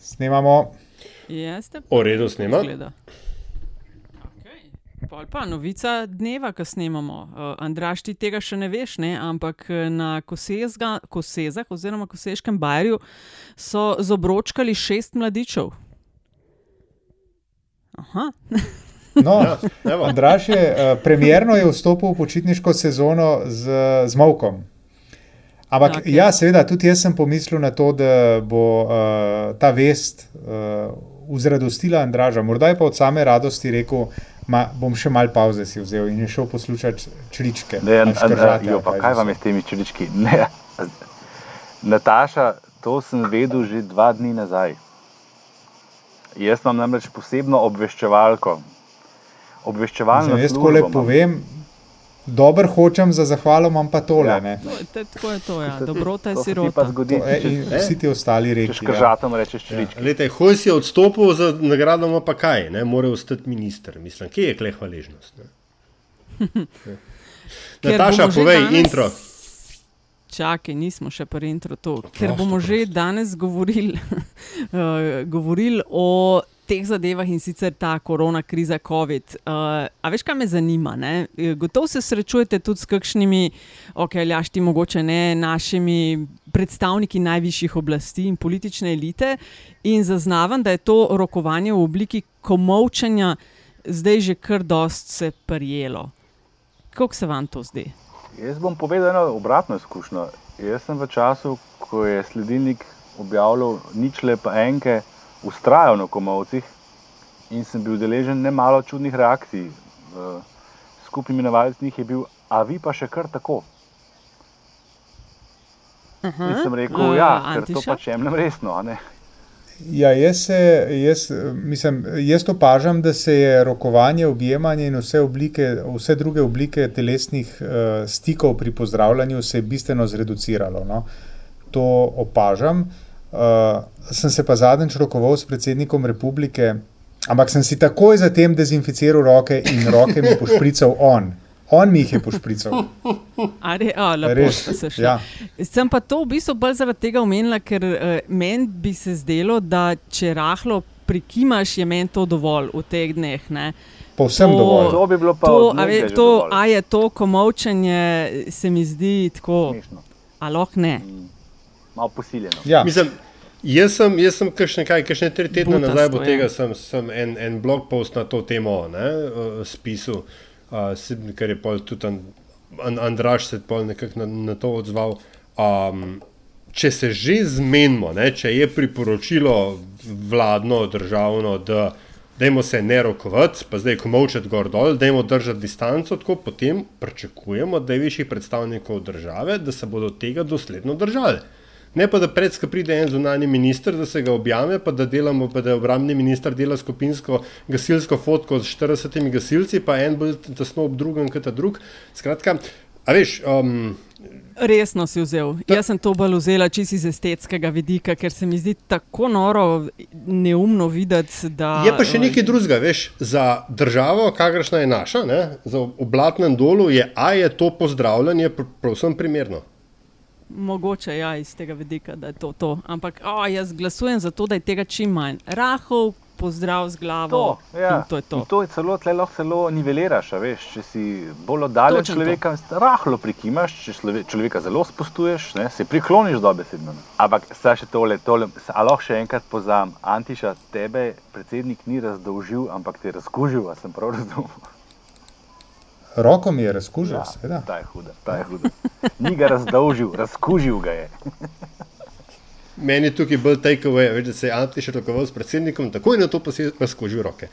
Snemamo. Jeste? O redu snema. Zgleda. Pol pa novica dneva, ki snemamo. Uh, Andraš, ti tega še ne veš, ne? ampak eh, na Kosezga, Kosezah oziroma Koseškem Bajru so zobročkali šest mladičev. Aha. No, Ja. Andraš je uh, premjerno je vstopil v počitniško sezono z, z Mavkom. Ampak, okay. ja, seveda, tudi jaz sem pomislil na to, da bo uh, ta vest uh, uzradostila Andraža. Morda je pa od same radosti rekel, ma, bom še mal pauze si vzel in je šel poslušati čričke. Ne, ali an, an, škržate, jo, pa, kaj vam je s temi črlički? Ne. Nataša, to sem vedel že dva dni nazaj. Jaz imam namreč posebno obveščevalko. Obveščevalno Mislim, jaz tako imam. povem, dober hočem za zahvalo, imam pa tole. Ja. Ja. To, tako je to, ja. Dobrota je sirota. zgodi, To, e, če, in vsi ti ostali če reki. Ja. škržatom rečeš črlički. Lete, Hojs je odstopil za nagrado, ima pa kaj, ne more ostati minister. Mislim, kje je kle hvaležnost? Nataša, povej danes- intro. Čakaj, nismo še pri intro to, ker bomo že danes govorili uh, govoril o teh zadevah in sicer ta korona kriza, COVID. Uh, a veš, kaj me zanima? Ne? Eh, Gotovo se srečujete tudi s kakšnimi, ok, ljašti mogoče ne, našimi predstavniki najvišjih oblasti in politične elite in zaznavam, da je to rokovanje v obliki komovčanja zdaj že kar dost se prijelo. Kako se vam to zdi? Jaz bom povedal eno obratno izkušnjo. Jaz sem v času, ko je sledilnik objavljal ničle pa enke, ustrajal na komovcih in sem bil deležen ne malo čudnih reakcij. V skupni imenovalec njih je bil, a vi pa še kar tako. In sem rekel, A, ja, ker to Antiša? pač jemljem resno. a ne. Ja, jaz, se, jaz, mislim, jaz opažam, da se je rokovanje, objemanje in vse, oblike, vse druge oblike telesnih uh, stikov pri pozdravljanju bistveno zreduciralo. No. To opažam. Uh, sem se pa zadnjič rokoval s predsednikom republike, ampak sem si takoj zatem dezinficiral roke in roke mi pošprical on. On mi jih je pošprical. A re, a, lepo Res, se šli. ja. Sem pa to v bistvu bolj zaradi tega omenila, ker uh, meni bi se zdelo, da če rahlo prikimaš, je meni to dovolj v teh dneh. Ne? Povsem To- dovolj. To bi bilo pa To, a, ve, to, dovolj. a je to komovčenje, se mi zdi tako, Smešno. a lahko ne. Malo posiljeno. Ja. Mislim, jaz sem, jaz sem kakšne, kaj, kakšne tri tedne Butasto, nazaj od ja. tega sem, sem en, en blog post na to temo ne, uh, spisal, uh, ker je pol tudi an, an, Andraš se pol nekako na, na to odzval. Um, če se že zmenimo, ne, če je priporočilo vladno, državno, da dajmo se ne rokovati, pa zdaj komovčati gor dol, dajmo držati distanco, tako potem pričakujemo, da je višjih predstavnikov države, da se bodo tega dosledno držali. Ne pa da predska pride en zunani minister, da se ga objame, pa da delamo, pa da obrambni minister dela skupinsko gasilsko fotko s 40 gasilci, pa en bolj tesno ob drugem, kot ta drug. Skratka, a veš, um, Resno si vzel. Jaz sem to bolj vzela čisto iz estetskega vidika, ker se mi zdi tako noro, neumno videti. Da, je pa še nekaj drugega, veš, za državo, kakršna je naša, ne, za oblatnem dolu, je, a je to pozdravljanje pr pravsem primerno. Mogoče ja, iz tega vidika, da je to to. Ampak o, jaz glasujem za to, da je tega čim manj. Rahov, pozdrav z glavo. To, ja. to je to. In to je celo, tle lahko celo niveliraš, veš, če si bolj oddaljen od Točno to. človeka, rahlo prikimaš, če človek, človeka zelo spostuješ, ne, se prikloniš dobesedno. Ampak zdaj še tole, tole a lahko še enkrat pozam, Antiša, tebe predsednik ni razdolžil, ampak te je razkužil, a sem prav razumel. Roko mi je razkužil, ja, seveda. ta je huda, ta je huda. Ni ga razdolžil, razkužil ga je. Meni je tukaj bolj takeaway, da se je Antiš rokoval s predsednikom, takoj na to pa si je razkožil roke.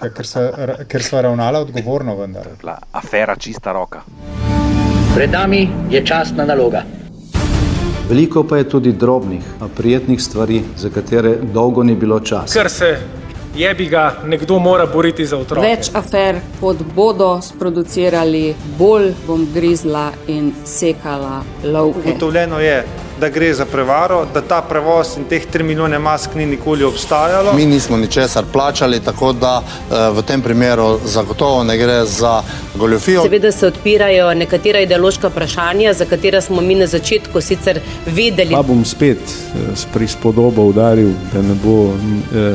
Ja, ker, sva, ker sva ravnala odgovorno, vendar. Bila afera čista roka. Pred nami je časna naloga. Veliko pa je tudi drobnih, a prijetnih stvari, za katere dolgo ni bilo časa. Ker se jebi ga, nekdo mora boriti za otroke. Več afer, kot bodo sproducirali, bolj bom grizla in sekala lovke. Ugotovljeno je, da gre za prevaro, da ta prevoz in teh 3 milijone mask ni nikoli obstajalo. Mi nismo ničesar plačali, tako da eh, v tem primeru zagotovo ne gre za goljofijo. Seveda se odpirajo nekatera ideološka vprašanja, za katera smo mi na začetku sicer vedeli. Pa bom spet eh, s prispodobo udaril, da ne bo eh,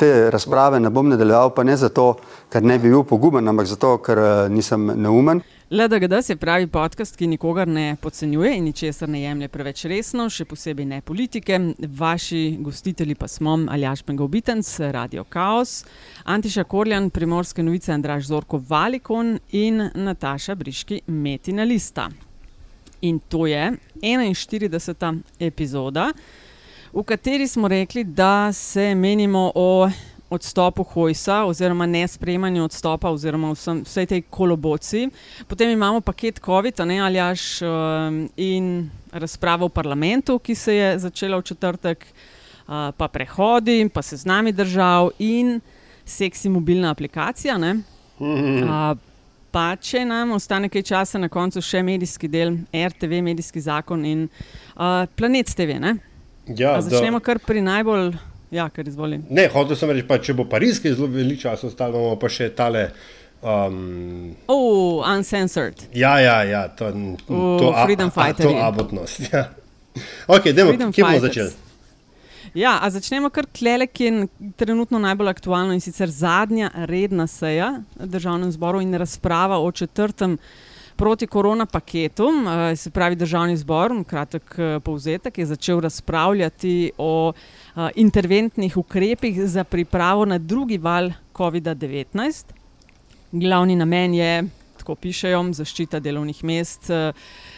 Te razprave ne bom nadaljeval, pa ne zato, ker ne bi bil poguben, ampak zato, ker eh, nisem neumen. LDGD se pravi podcast, ki nikogar ne podcenjuje in ničesar ne jemlje preveč resno, še posebej ne politike. Vaši gostitelji pa smo Aljaš Pengovitenc, Radio Chaos, Antiša Korjan, Primorske novice Andraš Zorko Valikon in Nataša Briški Metina Lista. In to je 41. epizoda, v kateri smo rekli, da se menimo o odstopu Hojsa, oziroma ne sprejemanju odstopa, oziroma vsem, vsej tej koloboci. Potem imamo paket COVID, ne aljaš, um, in razpravo v parlamentu, ki se je začela v četrtek, uh, pa prehodi, pa se z nami držal in seksi mobilna aplikacija. Uh, pa če nam ostane kaj časa na koncu, še medijski del, RTV, medijski zakon in uh, planet TV. Ja, začnemo kar pri najbolj. Ja, kar izvolim. Ne, hotel sem reči, pa, če bo Pariz, ki je zelo veliko časa ostal, bomo pa še tale. Um, oh, uncensored. Ja, ja, ja to je to. Freedom Fighter. To je abotnost. Ja. Ok, demo, kje bomo začeli? Ja, a začnemo kar klele, ki je trenutno najbolj aktualno in sicer zadnja redna seja državnem zboru in razprava o četrtem proti korona paketu, eh, se pravi državni zbor, kratek eh, povzetek, je začel razpravljati o eh, interventnih ukrepih za pripravo na drugi val COVID-19. Glavni namen je tako pišejo, zaščita delovnih mest. Eh,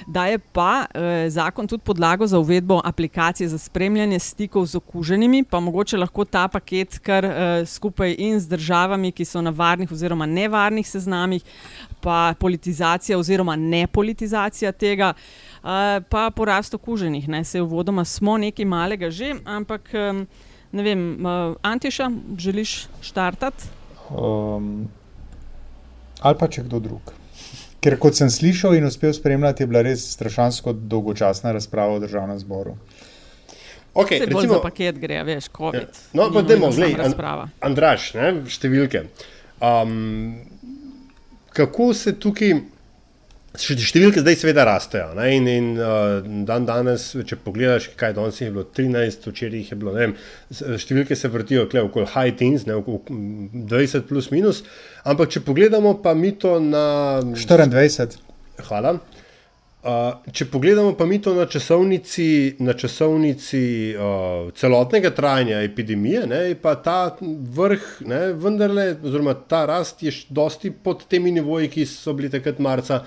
daje pa eh, zakon tudi podlago za uvedbo aplikacije za spremljanje stikov z okuženimi, pa mogoče lahko ta paket kar eh, skupaj in z državami, ki so na varnih oziroma nevarnih seznamih, pa politizacija oziroma nepolitizacija tega. Uh, pa porast okuženih, ne se uvodoma smo nekaj malega že, ampak um, ne vem, uh, Antiša, želiš štartati? Um, ali pa če kdo drug. Ker kot sem slišal in uspel spremljati, je bila res strašansko dolgočasna razprava v državnem zboru. Okay, Se bolj recimo, za paket gre, veš, COVID. Ja. No, pa dajmo, gledaj, an, Andraš, ne, številke. Um, kako se tukaj Številke zdaj seveda rastejo. Ne? In, in uh, dan danes, če pogledaš, kaj danes je bilo 13, včeraj je bilo, ne vem, številke se vrtijo okoli high teens, ne, okoli 20 plus minus. Ampak če pogledamo pa mi to na. 24. Hvala. Uh, če pogledamo pa mi to na časovnici, na časovnici uh, celotnega trajanja epidemije, ne, pa ta vrh, ne, vendarle, oziroma ta rast je dosti pod temi nivoji, ki so bili takrat marca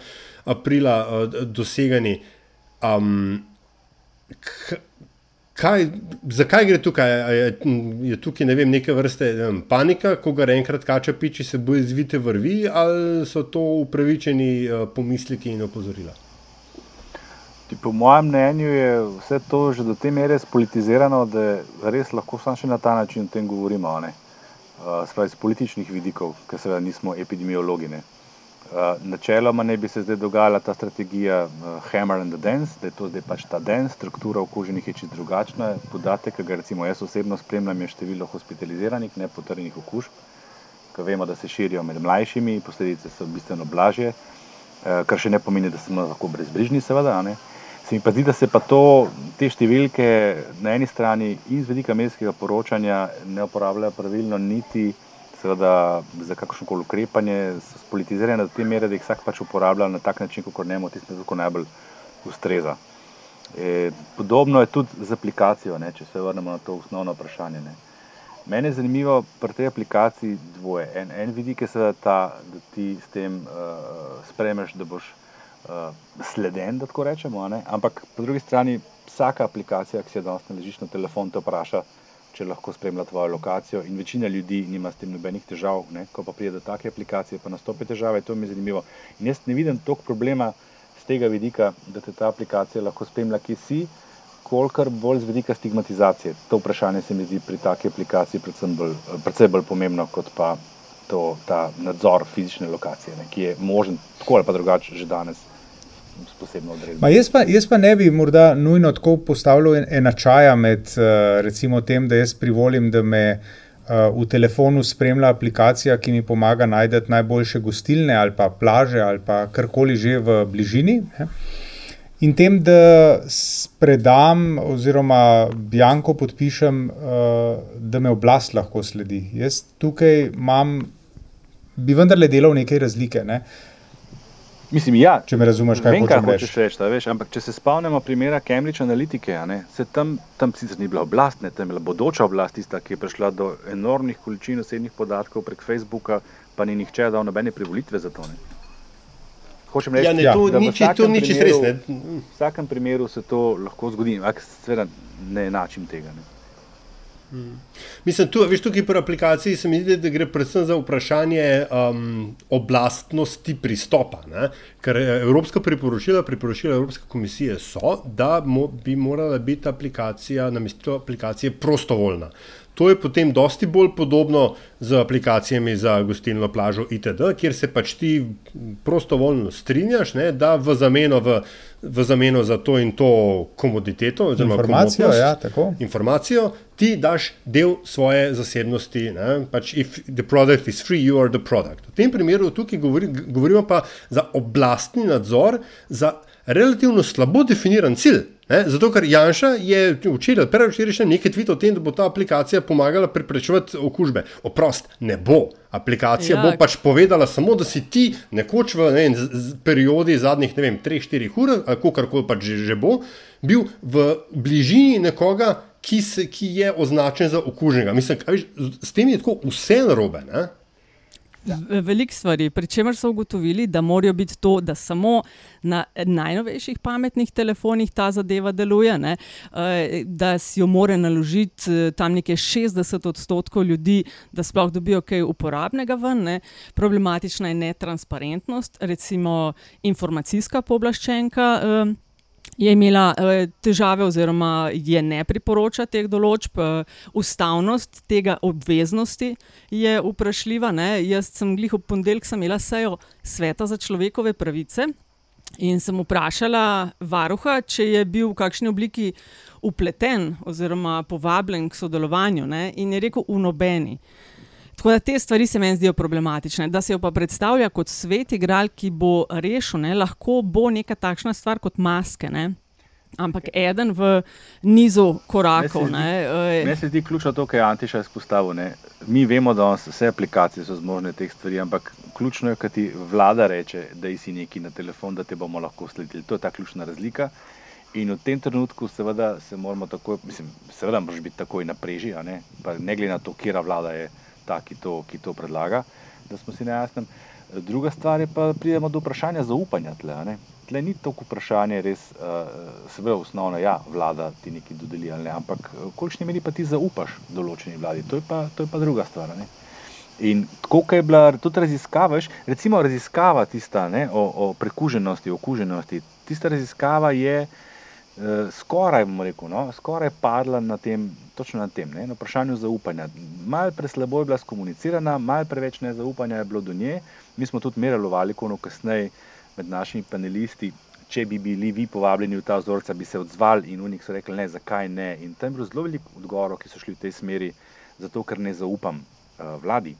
aprila uh, dosegani. Um, kaj, zakaj gre tukaj? Je, je tukaj ne vem, neke vrste ne vem, panika, ko ga enkrat kača piči, se bo izvite vrvi, ali so to upravičeni uh, pomisleki in opozorila? Po mojem mnenju je vse to že do te mere spolitizirano, da res lahko samo še na ta način o tem govorimo. Uh, Spravi z političnih vidikov, ker seveda nismo epidemiologi. Ne. Eh, načeloma ne bi se zdaj dogajala ta strategija uh, Hammer and the Dance, da je to zdaj pač ta den, struktura okuženih je čisto drugačna. Podatek, ki ga recimo jaz osebno spremljam, je število hospitaliziranih, ne potrjenih okužb, ki vemo, da se širijo med mlajšimi, posledice so bistveno blažje, uh, kar še ne pomeni, da smo lahko brezbrižni, seveda. Ne? Se mi pa zdi, da se pa to, te številke na eni strani in z vedika medijskega poročanja ne uporabljajo pravilno niti seveda za kakršno koli ukrepanje, so spolitizirane do te mere, da jih vsak pač uporablja na tak način, kot ne moti, da najbolj ustreza. E, podobno je tudi z aplikacijo, ne, če se vrnemo na to osnovno vprašanje. Ne. Mene je zanimivo pri tej aplikaciji dvoje. En, en vidik je seveda ta, da ti s tem uh, spremeš, da boš uh, sleden, da tako rečemo, ne. ampak po drugi strani vsaka aplikacija, ki se danes naležiš na telefon, te vpraša, če lahko spremlja tvojo lokacijo. In večina ljudi nima s tem nobenih težav, ne? ko pa pride do take aplikacije, pa nastope težave, to mi je zanimivo. In jaz ne vidim toliko problema z tega vidika, da te ta aplikacija lahko spremlja, kje si, kolikor bolj z vidika stigmatizacije. To vprašanje se mi zdi pri taki aplikaciji predvsem bolj, predvsem bolj pomembno kot pa to, ta nadzor fizične lokacije, ne, ki je možen tako ali pa drugače že danes. Ma jaz, pa, jaz pa ne bi morda nujno tako postavljal enačaja med uh, recimo tem, da jaz privolim, da me uh, v telefonu spremlja aplikacija, ki mi pomaga najti najboljše gostilne ali pa plaže ali pa karkoli že v bližini. Ne? In tem, da predam, oziroma Bjanko podpišem, uh, da me oblast lahko sledi. Jaz tukaj imam, bi vendarle delal nekaj razlike. Ne? Mislim, ja, če me razumeš, kaj vem, hočeš reči. Veš, ampak, če se spomnimo primera Cambridge Analytica, ne, se tam, tam sicer ni bila oblast, ne, tam je bila bodoča oblast, tista, ki je prišla do enormnih količin osebnih podatkov prek Facebooka, pa ni nihče dal nobene privolitve za to. Ne hočem reči, ja, ne, to, da nič, to nič res ne. V vsakem primeru se to lahko zgodi, ampak seveda ne enačim tega. Ne. Hmm. Mislim, tu, veš, tukaj pri aplikaciji se mi zdi, da gre predvsem za vprašanje um, oblastnosti pristopa. Ne? Ker eh, Evropska priporočila, priporočila Evropske komisije so, da mo, bi morala biti aplikacija, namesto aplikacije, prostovoljna. To je potem dosti bolj podobno z aplikacijami za gostilno plažo itd., kjer se pač ti prostovoljno strinjaš, ne, da v zameno, v, v zameno za to in to komoditeto, oziroma informacijo, ja, informacijo, ti daš del svoje zasebnosti. Ne, pač if the product is free, you are the product. V tem primeru tukaj govori, govorimo pa za oblastni nadzor, za relativno slabo definiran cilj. Ne? Zato, ker Janša je včeraj, prej včeraj, nekaj tvitev o tem, da bo ta aplikacija pomagala preprečevati okužbe. Oprost, ne bo. Aplikacija ja. bo pač povedala samo, da si ti nekoč v ne, periodi zadnjih 3-4 ur, ali kar koli pač že, že bo, bil v bližini nekoga, ki, se, ki je označen za okuženega. Mislim, kaj, s tem je tako vse narobe. Ne? Ja. Veliko stvari, pri čemer so ugotovili, da morajo biti to, da samo na najnovejših pametnih telefonih ta zadeva deluje, ne? Eh, da si jo more naložiti eh, tam nekje 60 odstotkov ljudi, da sploh dobijo kaj uporabnega ven. Ne? Problematična je netransparentnost, recimo informacijska pooblaščenka. Eh, je imela uh, težave, oziroma je ne priporoča teh določb, uh, ustavnost tega obveznosti je vprašljiva. Ne? Jaz sem glih v ponedeljek imela sejo Sveta za človekove pravice in sem vprašala varuha, če je bil v kakšni obliki upleten oziroma povabljen k sodelovanju ne? in je rekel: v nobeni. Tako da te stvari se meni zdijo problematične. Da se jo pa predstavlja kot svet igral, ki bo rešil, ne? lahko bo neka takšna stvar kot maske. Ne? Ampak eden v nizu korakov. Meni se zdi ključno to, kar je Antiša izpostavil. Ne? Mi vemo, da vse aplikacije so zmožne teh stvari, ampak ključno je, kaj ti vlada reče, da si neki na telefon, da te bomo lahko sledili. To je ta ključna razlika. In v tem trenutku, seveda, se moramo tako, mislim, seveda, moraš biti takoj na preži, ne? ne glede na to, kera vlada je ta, ki to, ki to predlaga, da smo si na jasnem. Druga stvar je pa, pridemo do vprašanja zaupanja. Tle, tle ni toliko vprašanje, res, uh, seveda, osnovno, ja, vlada ti nekaj dodeli ali ne, ampak v kolikšni meri pa ti zaupaš določeni vladi, to je pa, to je pa druga stvar. Ne? In tako, je bila tudi raziskava, recimo raziskava tista ne, o, o prekuženosti, okuženosti, tista raziskava je uh, skoraj, bomo rekel, no, skoraj padla na tem, točno na tem, ne, na vprašanju zaupanja. Mal preslabo je bila skomunicirana, mal preveč nezaupanja je bilo do nje. Mi smo tudi merili v Valikonu kasneje med našimi panelisti, če bi bili vi povabljeni v ta vzorca, bi se odzvali in v njih so rekli ne, zakaj ne. In tam je bilo zelo veliko odgovorov, ki so šli v tej smeri, zato ker ne zaupam uh, vladi.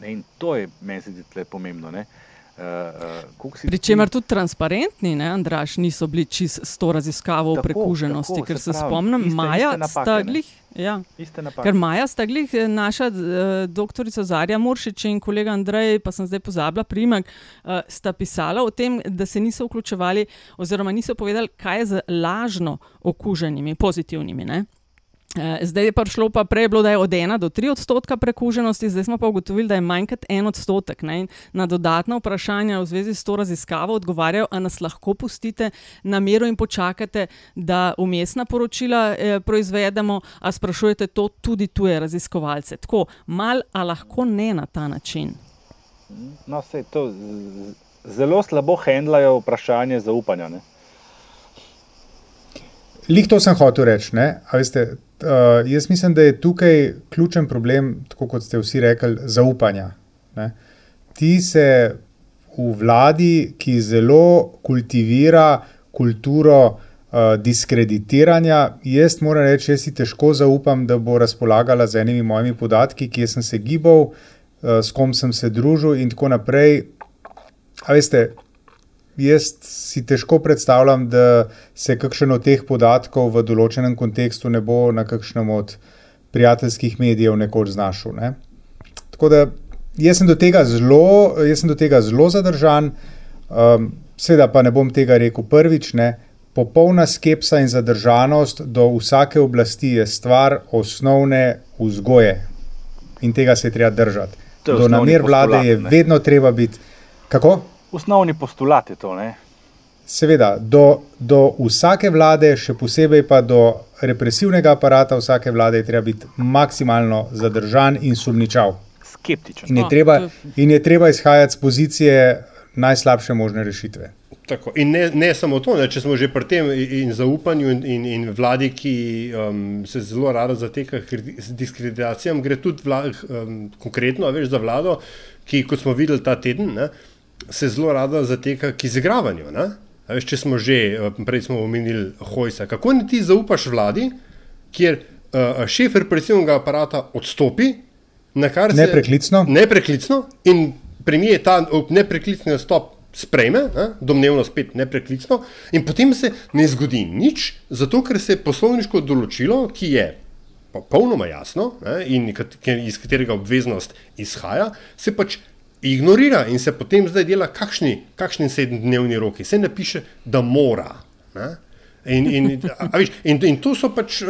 Ne, in to je meni zdi pomembno. Ne. Uh, uh, Pričemer tudi transparentni, ne, Andraš, niso bili čist s to raziskavo o prekuženosti, tako, ker se, se spomnim, iste, Maja iste napake, Staglih. Ja. Ker Maja Staglih, eh, naša uh, doktorica Zarja Muršič in kolega Andrej, pa sem zdaj pozabila primek, uh, sta pisala o tem, da se niso vključevali oziroma niso povedali, kaj je z lažno okuženimi, pozitivnimi. Ne. Eh, zdaj je prišlo pa prej, bilo, da je od 1 do 3 odstotka prekuženosti, zdaj smo pa ugotovili, da je manj kot en odstotek. Ne? Na dodatna vprašanja v zvezi s to raziskavo odgovarjajo, ali nas lahko pustite na miru in počakate, da umestna poročila eh, proizvedemo, a sprašujete to tudi tuje raziskovalce. Tako, mal, a lahko ne na ta način. No, vse to zelo slabo handlajo vprašanje zaupanja. Ne? Lih to sem hotel reči. Veste, uh, jaz mislim, da je tukaj ključen problem, tako kot ste vsi rekli, zaupanja. Ne? Ti se v vladi, ki zelo kultivira kulturo uh, diskreditiranja, jaz moram reči, jaz si težko zaupam, da bo razpolagala z enimi mojimi podatki, kje sem se gibal, uh, s kom sem se družil in tako naprej. A veste, jaz si težko predstavljam, da se kakšen od teh podatkov v določenem kontekstu ne bo na kakšnem od prijateljskih medijev nekoč znašel. Ne? Tako da jaz sem do tega zelo, sem do tega zelo zadržan, um, seveda pa ne bom tega rekel prvič. Ne? Popolna skepsa in zadržanost do vsake oblasti je stvar osnovne vzgoje in tega se je treba držati. Do namer vlade je ne? vedno treba biti. Kako? Osnovni postulat je to. Ne? Seveda, do, do vsake vlade, še posebej pa do represivnega aparata vsake vlade, je treba biti maksimalno zadržan in sumničav. Skeptičen. In je, treba, in je treba izhajati z pozicije najslabše možne rešitve. Tako. In ne, ne samo to, ne, če smo že pri tem in zaupanju in, in, in vladi, ki um, se zelo rado zateka z diskreditacijami, gre tudi vla, um, konkretno veš, za vlado, ki, kot smo videli ta teden, ne, se zelo rada zateka k izigravanju. Veš, če smo že, eh, prej smo omenili Hojsa, kako ne ti zaupaš vladi, kjer uh, šef represivnega aparata odstopi, na kar se nepreklicno. nepreklicno in premije ta nepreklicni odstop sprejme, ne? domnevno spet nepreklicno, in potem se ne zgodi nič, zato ker se je poslovniško določilo, ki je popolnoma jasno ne? in iz katerega obveznost izhaja, se pač ignorira in se potem zdaj dela, kakšni, kakšni sedemdnevni roki. Se ne piše, da mora. In, in, viš, in, in to so pač,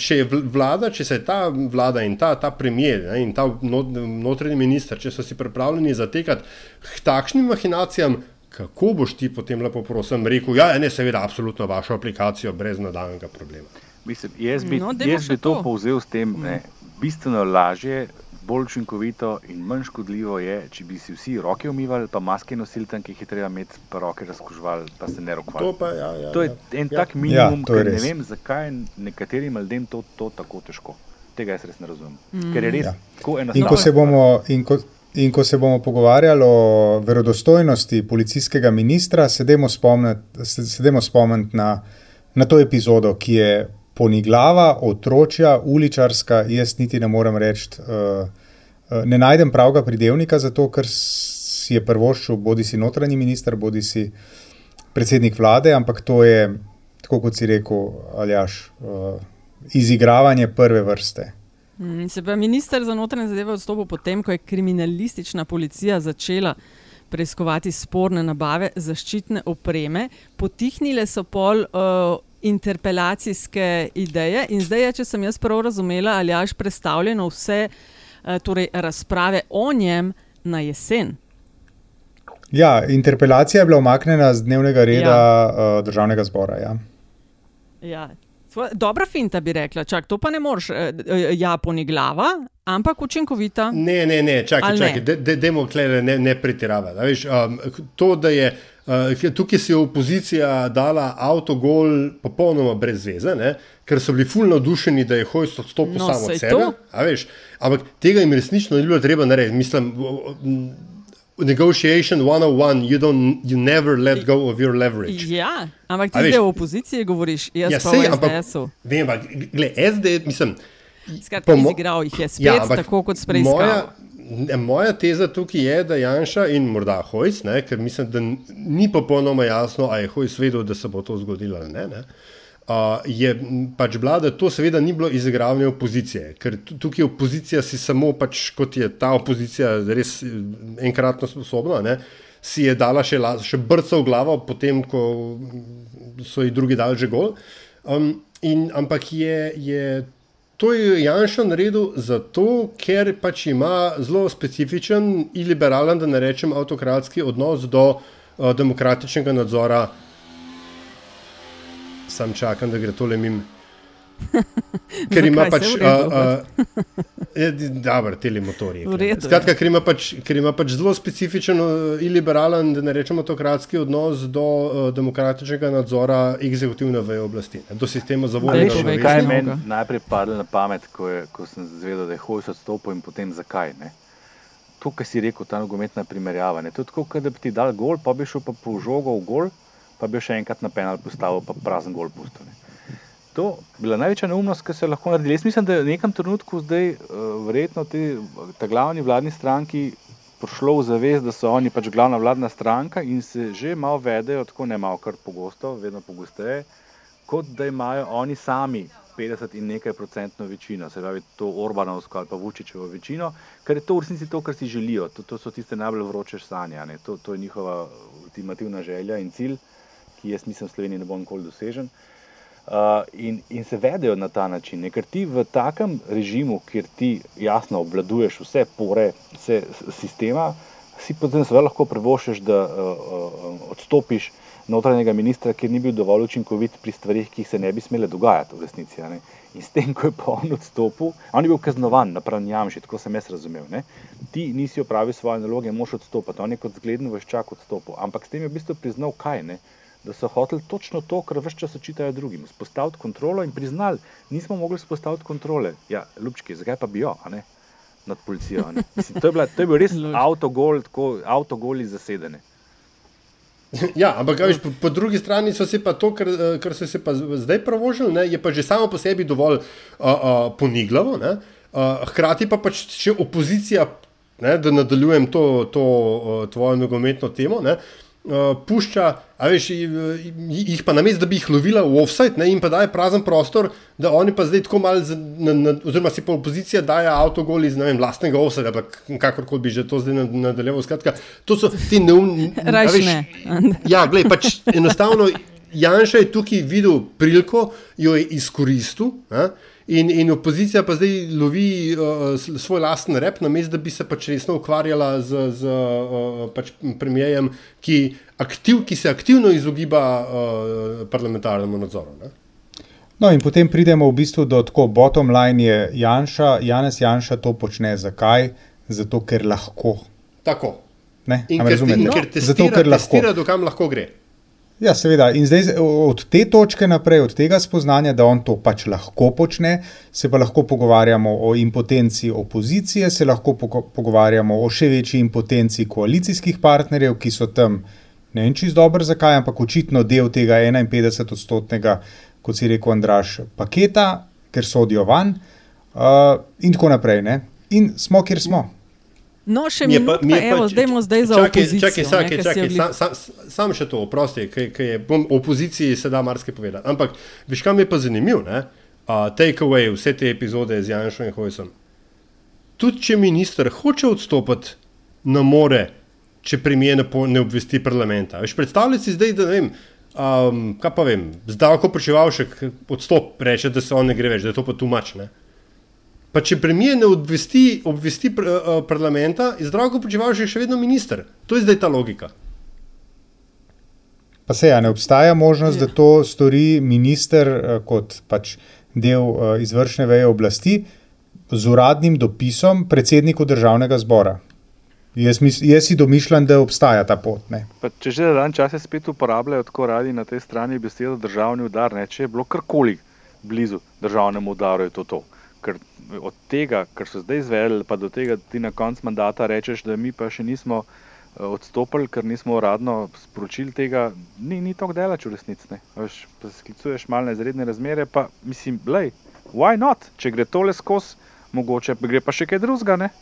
če je vlada, če se ta vlada in ta, ta premijer ne, in ta notranji minister, če so si pripravljeni zatekati k takšnim mahinacijam, kako boš ti potem lepo prosim rekel, ja, ne, seveda, absolutno vašo aplikacijo brez nadaljnega problema. Mislim, jaz bi, no, jaz bi to, to povzel s tem, ne, bistveno lažje bolj učinkovito in manj škodljivo je, če bi si vsi roke umivali, pa maske nosili tam, ki jih je treba imeti, pa roke razkužvali, pa se ne rokovali. To, pa, ja, ja, to je ja. en ja. tak minimum, ja, ker ne vem, zakaj je nekaterim ljudem to, to tako težko. Tega jaz res ne razumem. Mm. Ker je res ja. tako enostavno. In ko se bomo. In ko... In ko se bomo pogovarjali o verodostojnosti policijskega ministra, sedemo spomniti spomnit na, na to epizodo, ki je poniglava, otročja, uličarska, jaz niti ne morem reči, uh, ne najdem pravega pridevnika za to, ker si je prvoščil bodi si notranji minister, bodi si predsednik vlade, ampak to je, tako kot si rekel, aljaš, uh, izigravanje prve vrste. Mm, se pa minister za notranje zadeve odstopil potem, ko je kriminalistična policija začela preiskovati sporne nabave zaščitne opreme, potihnile so pol. Uh, interpelacijske ideje. In zdaj, je, če sem jaz prav razumela, ali až predstavljeno vse uh, torej razprave o njem na jesen. Ja, interpelacija je bila omaknjena z dnevnega reda ja. uh, državnega zbora. Ja. Ja. Dobra finta bi rekla, čak, to pa ne moreš, ja, poni glava, ampak učinkovita. Ne, ne, ne, čakaj, čakaj, ne? De, de, de, ne, ne pretiravati. Um, to, da je Uh, tukaj si je opozicija dala avto gol popolnoma brez veze, ne? ker so bili fulno navdušeni, da je hojst odstopil no, samo od sebe. Ampak tega jim resnično ni bilo treba narediti. Mislim, negotiation 101, you, don't, you never let go of your leverage. Ja, ampak ti zdaj v opoziciji govoriš, jaz ja, pa v SDS-u. Vem, ampak gled, SD, mislim. Skratka, izigral jih je spet, ja, tako kot sprejskal moja teza tukaj je, da Janša in morda Hojs, ne, ker mislim, da ni popolnoma jasno, ali je Hojs vedel, da se bo to zgodilo ali ne. ne. Uh, je pač bila, da to seveda ni bilo izigravanje opozicije, ker tukaj opozicija si samo, pač, kot je ta opozicija res enkratno sposobna, ne, si je dala še, še brco v glavo, potem ko so ji drugi dali že gol. Um, in, ampak je, je to je Janša naredil zato, ker pač ima zelo specifičen in liberalen, da ne rečem avtokratski odnos do uh, demokratičnega nadzora. Sam čakam, da gre tole mim. Ker ima pač. Dobro, telemotorji. Redu, Skratka, ker ima, pač, ker ima pač zelo specifičen uh, in liberalen, da ne rečemo autokratski odnos do uh, demokratičnega nadzora eksekutivne veje oblasti, ne, do sistema A zavoljenega veš, človeka. Kaj je meni najprej padlo na pamet, ko, je, ko sem zvedel, da je Hojs odstopil in potem zakaj? Ne? To, kar si rekel, ta nogometna primerjava. Ne? To je tako, kot da bi ti dal gol, pa bi šel pa po žogo v gol, pa bi še enkrat na penal postavil, pa prazen gol pustil. To bila največja neumnost, ki se je lahko naredila. Jaz mislim, da je v nekem trenutku zdaj uh, verjetno te, ta glavni vladni stranki prišlo v zavest, da so oni pač glavna vladna stranka in se že malo vedejo, tako ne malo kar pogosto, vedno pogosteje, kot da imajo oni sami 50 in nekaj procentno večino, se pravi to Orbanovsko ali pa Vučičevo večino, ker je to v resnici to, kar si želijo. To, to so tiste najbolj vroče sanje, ne? to, to je njihova ultimativna želja in cilj, ki jaz mislim v Sloveniji ne bo nikoli dosežen. Uh, in, in se vedejo na ta način, ne? ker ti v takem režimu, kjer ti jasno obvladuješ vse pore, vse sistema, si potem seveda lahko privoščiš, da uh, uh, odstopiš notranjega ministra, ker ni bil dovolj učinkovit pri stvarih, ki se ne bi smele dogajati v resnici. In s tem, ko je pa on odstopil, on je bil kaznovan, napram Jamši, tako sem jaz razumel. Ne? Ti nisi opravil svoje naloge, moš odstopiti, on je kot zgleden veščak odstopil. Ampak s tem je v bistvu priznal kaj, ne? Da so hoteli točno to, kar vse čas očitajo drugim, spostaviti kontrolo in priznali, nismo mogli spostaviti kontrole. Ja, ljubčki, zakaj pa bi jo, a ne? Nad policijo. a ne? Mislim, to, je bila, to je bil res avtogol, tako avtogoli zasedene. Ja, ampak a veš, po, po drugi strani so se pa to, kar, eh, kar so se pa zdaj provožili, ne, je pa že samo po sebi dovolj uh, uh, poniglavo. Ne, uh, hkrati pa pač še opozicija, ne, da nadaljujem to, to uh, tvojo nogometno temo. Ne, Uh, pušča, a veš, jih pa namesto, da bi jih lovila v offside, ne, jim pa daje prazen prostor, da oni pa zdaj tako malo, z- na, na, oziroma si pa opozicija daje avtogol iz ne vem, lastnega offside, ali kakorkoli bi že to zdaj nad- nadaljeval. Skratka, to so ti neumni. veš, ne. Ja, gled, pač enostavno Janša je tukaj videl priliko, jo je izkoristil. Ne? In, in opozicija pa zdaj lovi uh, svoj lasten rep, namesto da bi se pač resno ukvarjala z, z uh, pač premijejem, ki, aktiv, ki se aktivno izogiba uh, parlamentarnemu nadzoru. Ne? No, in potem pridemo v bistvu do tako bottom line je Janša, Janez Janša to počne zakaj? Zato, ker lahko. Tako. Ne, In ker, te, razumete? in ker testira, Zato, ker lahko. testira, do kam lahko gre. Ja, seveda. In zdaj od te točke naprej, od tega spoznanja, da on to pač lahko počne, se pa lahko pogovarjamo o impotenci opozicije, se lahko pogo- pogovarjamo o še večji impotenci koalicijskih partnerjev, ki so tam, ne vem čisto dobro zakaj, ampak očitno del tega 51-odstotnega, kot si rekel, Andraš, paketa, ker sodijo van, uh, in tako naprej. Ne? In smo, kjer smo. No, še Mi je pa- mi je pa- evo, zdajmo zdaj za čakaj, opozicijo. Čakaj, ne, čakaj, si čakaj, glih- sam, sam, sam še to, oprosti, ker je bom, opoziciji se da marsikaj povedati. Ampak, veš, kam je pa zanimivo, ne? Uh, take away vse te epizode z Janšom in Hojsom. Tudi če minister hoče odstopiti, ne more, če premijer ne, ne obvesti parlamenta. Veš, predstavljaj si zdaj, da ne vem. Um, kaj pa vem, zdaj, ko počevalšek odstop, reče, da se on ne gre več, da je to pa tumačne. Pa če premijer ne obvesti, obvesti pr, uh, parlamenta, je zdravko počeval že še vedno minister. To je zdaj ta logika. Pa se ja, ne obstaja možnost, da to stori minister eh, kot pač del eh, izvršne veje oblasti z uradnim dopisom predsedniku državnega zbora. Jaz, mis, jaz si domišljam, da obstaja ta pot. Če že dan časa spet uporabljajo tako radi na tej strani besedo državni udar, ne, če je bilo karkoli blizu državnemu udaru, je to to. Ker od tega, kar so zdaj izvedeli, pa do tega, da ti na koncu mandata rečeš, da mi pa še nismo eh, odstopili, ker nismo uradno sporočili tega, ni, ni tako delač v resnici. sklicuješ malo na izredne razmere, pa mislim, lej, why not? Če gre tole skozi, mogoče gre pa še kaj drugega?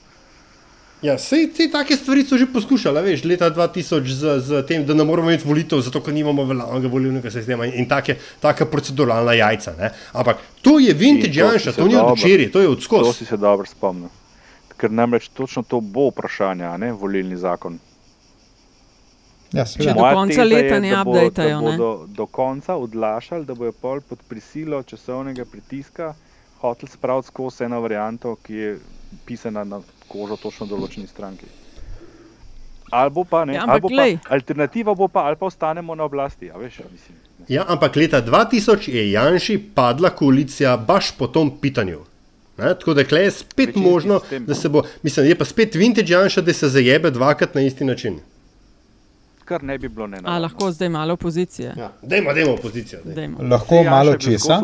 Ja, sej te take stvari so že poskušali, veš, leta 2000 z, z tem, da ne moramo imeti volitev, zato ker nimamo veljavnega volilnega sistema in, in take, take proceduralna jajca. Ne? Ampak to je vintage to Janša, se to ni od včeraj, to je od To skozi. si se dobro spomnil. Ker namreč točno to bo vprašanje, a ne volilni zakon. Ja, Če do konca leta je, ne da bo- updatejo, Da ne. bodo do konca odlašali, da bojo pol pod prisilo časovnega pritiska hotel spraviti skozi eno varianto, ki je pisana na kožo točno določeni stranki. Ali pa ne, Ja, ja, ampak ali glej. pa, alternativa bo pa, ali pa ostanemo na oblasti. A veš, a mislim. Ja, ampak leta 2000 je Janši padla koalicija baš po tom pitanju. Ne? Tako da je spet Večinski možno, sistem, da no. se bo, mislim, je pa spet vintage Janša, da se zajebe dvakrat na isti način. Kar ne bi bilo ne. A lahko zdaj malo opozicije? Ja, dajmo, dajmo opozicijo. daj. Dajmo. Lahko malo česa?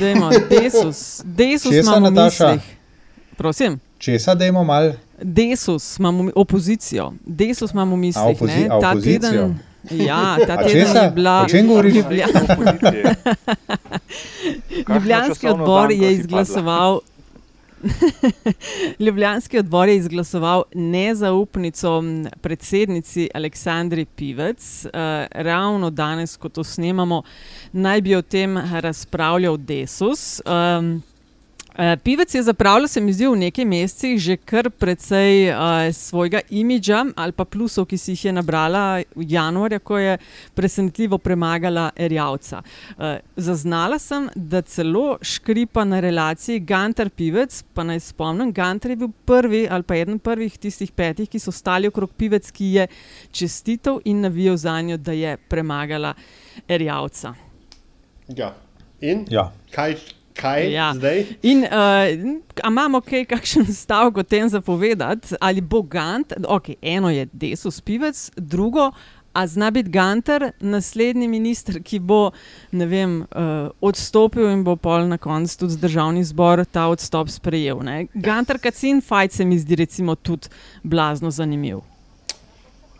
Dajmo, Desus, Desus Česa, imamo v Nataša? mislih. Prosim. Česa dajmo mal? Desus imamo opozicijo, Desus imamo v mislih. opozi- ne. a Ta teden, ja, ta A teden česa? je bila O čem govoriš? Ljublja- Opozicije. Ljubljanski odbor zanko je izglasoval. Ljubljanski odbor je izglasoval nezaupnico predsednici Aleksandri Pivec. Uh, ravno danes, ko to snemamo, naj bi o tem razpravljal Desus. Um, Pivec je zapravljal, se mi zdi, v nekaj mesecih že kar precej uh, svojega imidža ali pa plusov, ki si jih je nabrala v januarju, ko je presenetljivo premagala Erjavca. Uh, zaznala sem, da celo škripa na relaciji Gantar-Pivec, pa naj spomnim, Gantar je bil prvi ali pa eden prvih tistih petih, ki so stali okrog Pivec, ki je čestitev in navijal za njo, da je premagala Erjavca. Ja. In Ja. kaj, kaj Ja. zdaj? In uh, a imamo kaj, kakšen stavek o tem zapovedati, ali bo Gant, okay, eno je Desus pivec, drugo, a zna biti Gantar naslednji minister, ki bo ne vem, uh, odstopil in bo pol na koncu tudi državni zbor ta odstop sprejel. Ne? Gantar Kacin fajt se mi zdi recimo tudi blazno zanimiv.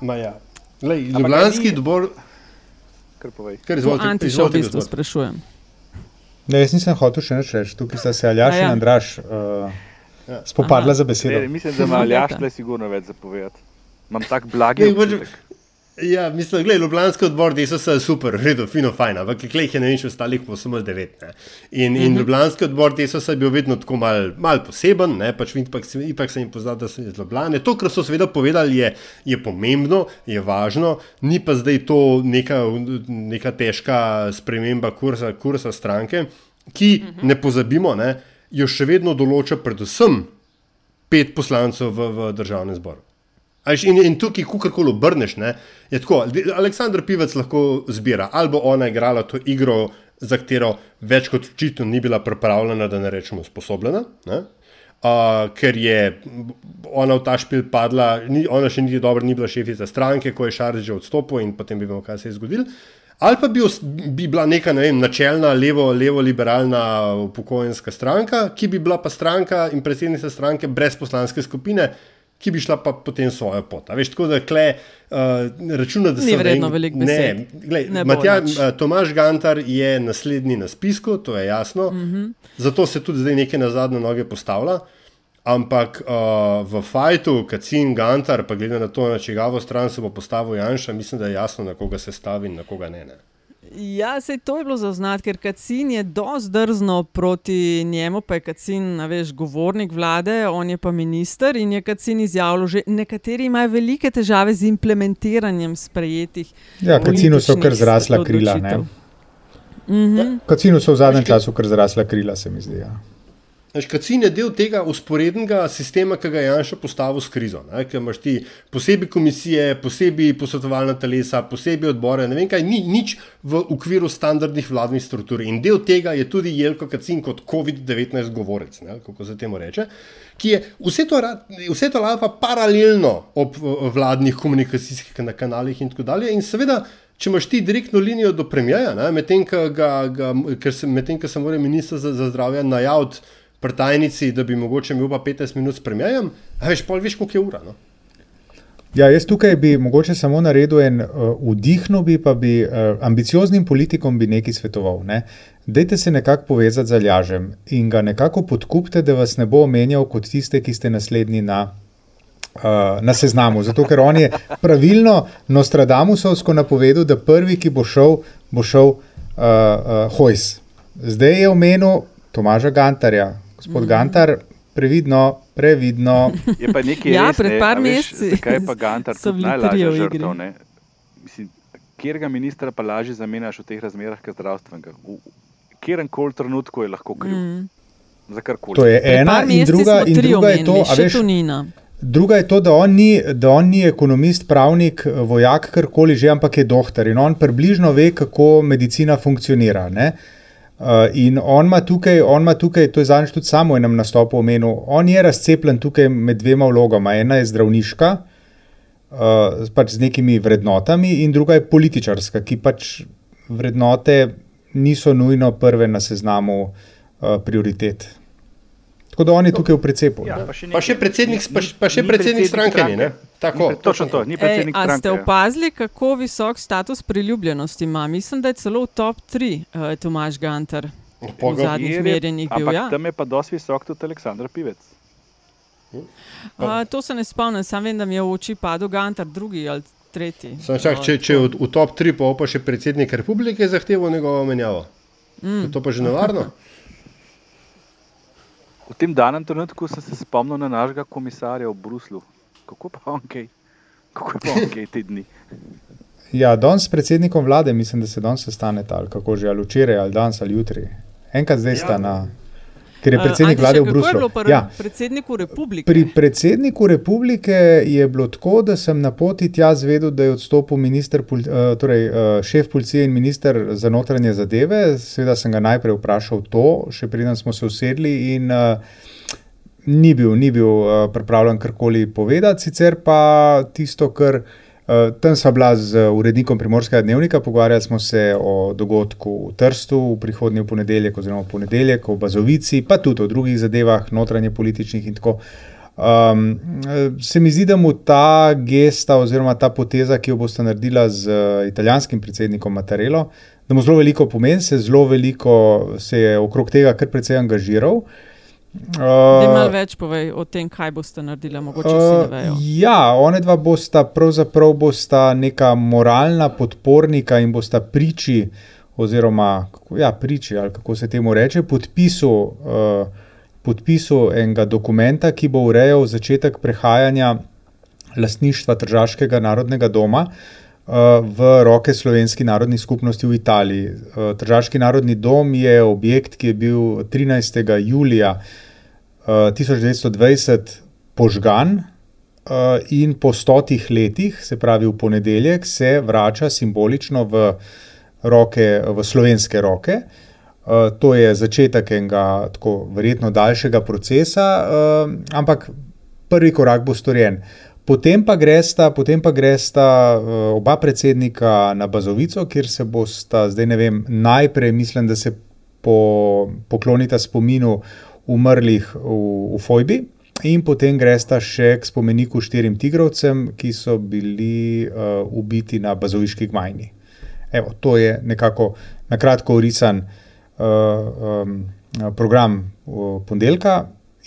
Ma ja. Ampak Ljubljanski odbor. Kar povej. Kar izvolite, Antiša v izvolite, bistvu gospod. sprašujem. Ne, jaz nisem hotel še nič reči, tukaj sta se Aljaš A ja. in Andraš uh, spopadla Aha. za besedo. Ne, mislim, da ima. Aljaš tle sigurno več zapovedati. Imam tak blagi Ne. Ja, mislim, da je Ljubljanski odbor Desusa super, redo, fino, fajn, ampak klej je ne vem, še ostalih pa samo devet. Ne. In, in Ljubljanski odbor Desusa je bil vedno tako mal, mal poseben, ne, pač ipak, se- ipak sem jim poznal, da so iz Ljubljane. To, kar so seveda povedali, je, je pomembno, je važno, ni pa zdaj to neka, neka težka sprememba kursa, kursa stranke, ki, ne pozabimo, ne, jo še vedno določa predvsem pet poslancev v, v državnem zboru. A veš, In, in tukaj, ko kar koli obrneš, ne, je tako. Aleksandr Pivec lahko zbira, ali bo ona igrala to igro, za katero več kot očitno ni bila pripravljena, da ne rečemo sposobljena. Ne. Uh, ker je ona v ta špil padla, ni, ona še niti dobro ni bila šefica stranke, ko je Šarž že odstopil in potem videl, kaj se je zgodilo. Ali pa bi, os- bi bila neka ne vem, načelna levo- levo-liberalna upokojenska stranka, ki bi bila pa stranka in predsednica stranke brez poslanske skupine, ki bi šla pa potem svojo pot. A Veš, tako da kle, uh, računa, da Ni so vredno en- veliko Ne, besed. glej, Ne Matja, uh, Tomaž Gantar je naslednji na spisku, to je jasno. Mm. -hmm. Zato se tudi zdaj nekaj na zadnje noge postavlja. Ampak uh, v fajtu, Kacin, Gantar, pa glede na to, na čigavo stran se bo postavil Janša, mislim, da je jasno, na koga se stavi in na koga ne. ne. Ja, sej to je bilo zaznati, ker Kacin je dosti drzno proti njemu, pa je Kacin, a veš, govornik vlade, on je pa minister in je Kacin izjavil, že nekateri imajo velike težave z implementiranjem sprejetih. Ja, Kacinu so kar zrasla krila. Mhm. Kacinu so v zadnjem času kar zrasla krila, se mi zdi. Ja. Veš, Kacin je del tega usporednega sistema, ki ga je Janša postavil s krizo. Ker imaš ti posebej komisije, posebej posvetovalna telesa, posebej odbore, ne vem kaj, ni nič v okviru standardnih vladnih struktur. In del tega je tudi Jelko Kacin kot COVID-19 govorec, ne, kako se temu reče, ki je vse to, vse to lava paralelno ob vladnih komunikacijskih kana- kanalih in tako dalje. In seveda. Če imaš ti direktno linijo do premijeja, medtem ko se, ko se mora ministr za, za zdravje najaviti pri tajnici, da bi mogoče imel pa 15 minut s premijejem, a veš, pol veš, koliko je ura. No? Ja, jaz tukaj bi mogoče samo naredil en uh, vdihno, bi pa bi uh, ambicioznim politikom bi nekaj svetoval. Ne? Dajte se nekako povezati z Aljažem in ga nekako podkupite, da vas ne bo omenjal kot tiste, ki ste naslednji na, uh, na seznamu. Zato, ker on je pravilno Nostradamusovsko napovedal, da prvi, ki bo šel, bo šel uh, uh, Hojs. Zdaj je omenil Tomaža Gantarja. Gospod mm. Gantar, previdno, previdno. Je pa nekaj Ja, res, pred ne, par veš, meseci je pa Gantar so bili igri. žrtev? Ne? Mislim, kjerga ministra pa lažje zamenjaš v teh razmerah, kot zdravstvenega? V kjerem koli trenutku je lahko kriv. Mm. Za karkoli. To je ena in druga, in druga je to, omenili, a veš, Tonina. Druga je to, da on, ni, da on ni ekonomist, pravnik, vojak, karkoli že, ampak je doktor in on približno ve, kako medicina funkcionira. Ne? Uh, in on ima tukaj, on ima tukaj, to je zadnjič tudi samo enem nastopu omenil, on je razcepljen tukaj med dvema vlogama. Ena je zdravniška, uh, pač z nekimi vrednotami, in druga je političarska, ki pač vrednote niso nujno prve na seznamu uh, prioritet. Tako da on je tukaj v precepu. Ja, pa, še pa še predsednik, pa, pa še predsednik stranke. Ni, Tako, ni, točno to, ni predsednik Ej, stranke. Ste opazili, kako visok status priljubljenosti ima? Mislim, da je celo v top 3 uh, Tomaž Gantar. V zadnjih merjenjih bil. Ampak Ja. tam je pa dosti visok tudi Aleksandr Pivec. Uh, to se ne spomnim, sam vem, da mi je v oči padel Gantar, drugi ali tretji. Sam čak, če, če v, v top 3 pa pa še predsednik republike zahteva njegovo menjavo. Mm. Je to pa že nevarno? V tem danem trenutku sem se spomnil na našega komisarja v Bruslu. Kako pa on kaj? Kako je pa on kaj te dni? Ja, danes s predsednikom vlade, mislim, da se danes sestanete ali kako že, ali včeraj, ali danes, ali jutri. Enkrat zdaj sta na. Ker je predsednik Uh, vlade v bilo pri Ja, predsedniku republike? pri predsedniku republike je bilo tako, da sem na poti tja zvedel, da je odstopil minister, eh, torej, eh, šef policije in minister za notranje zadeve. Seveda sem ga najprej vprašal to, še preden smo se usedli. In, eh, Ni bil, ni bil uh, pripravljen karkoli povedati, sicer pa tisto, kar uh, tam sva bila z urednikom Primorskega dnevnika, pogovarjali smo se o dogodku v Trstu v prihodnji ponedeljek, oziroma v ponedeljek, o Bazovici, pa tudi o drugih zadevah, notranje političnih in tako. Um, se mi zdi, da mu ta gesta oziroma ta poteza, ki jo boste naredila z uh, italijanskim predsednikom Mattarello, da mu zelo veliko pomeni, se zelo veliko se je okrog tega kar precej angažiral. Daj Uh, malo več povej o tem, kaj boste naredili, mogoče vsi ne vejo. Uh, ja, one dva bosta pravzaprav bosta neka moralna podpornika in bosta priči, oziroma kako- ja, priči, ali kako se temu reče, podpisu, uh, podpisu enega dokumenta, ki bo urejal začetek prehajanja lastništva Tržaškega narodnega doma. uh, V roke slovenski narodni skupnosti v Italiji. Uh, Tržaški narodni dom je objekt, ki je bil 13. julija uh, 1920 požgan uh, in po stotih letih, se pravi v ponedeljek, se vrača simbolično v, roke, v slovenske roke. Uh, to je začetek enega tako verjetno daljšega procesa, uh, ampak prvi korak bo storjen. Potem pa gresta, potem pa gresta uh, oba predsednika na Bazovico, kjer se bosta, zdaj ne vem, najprej mislim, da se po, poklonita spominu umrlih v, v Fojbi, in potem gresta še k spomeniku štirim tigrovcem, ki so bili uh, ubiti na Bazoviški gmajni. Evo, to je nekako na kratko orisan uh, um, program uh, ponedeljka,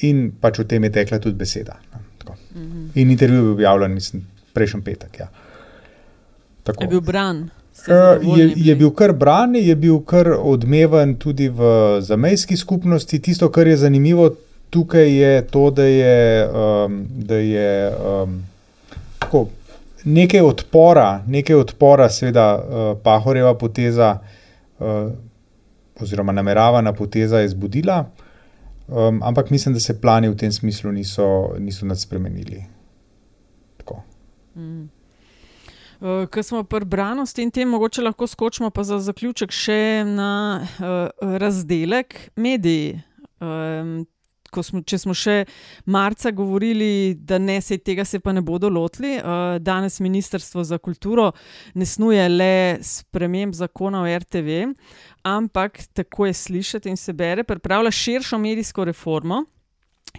in pač o tem je tekla tudi beseda. Mhm. In intervju je bil objavljen, mislim, prejšnji petek. Ja. Tako. Je bil bran. Je, je bil kar bran, je bil kar odmeven tudi v zamejski skupnosti. Tisto, kar je zanimivo tukaj, je to, da je, um, da je um, tako, nekaj odpora, nekaj odpora, seveda, uh, Pahorjeva poteza, uh, oziroma nameravana poteza, je zbudila. Um, ampak mislim, da se plani v tem smislu niso, niso nad spremenili. Mm. Uh, Ker smo pri branosti in tem, mogoče lahko skočimo pa za zaključek še na uh, razdelek mediji. Um, smo, če smo še marca govorili, da ne se tega se pa ne bodo lotili, uh, danes Ministrstvo za kulturo ne snuje le sprememb zakona o RTV, ampak tako je slišati in se bere, pripravlja širšo medijsko reformo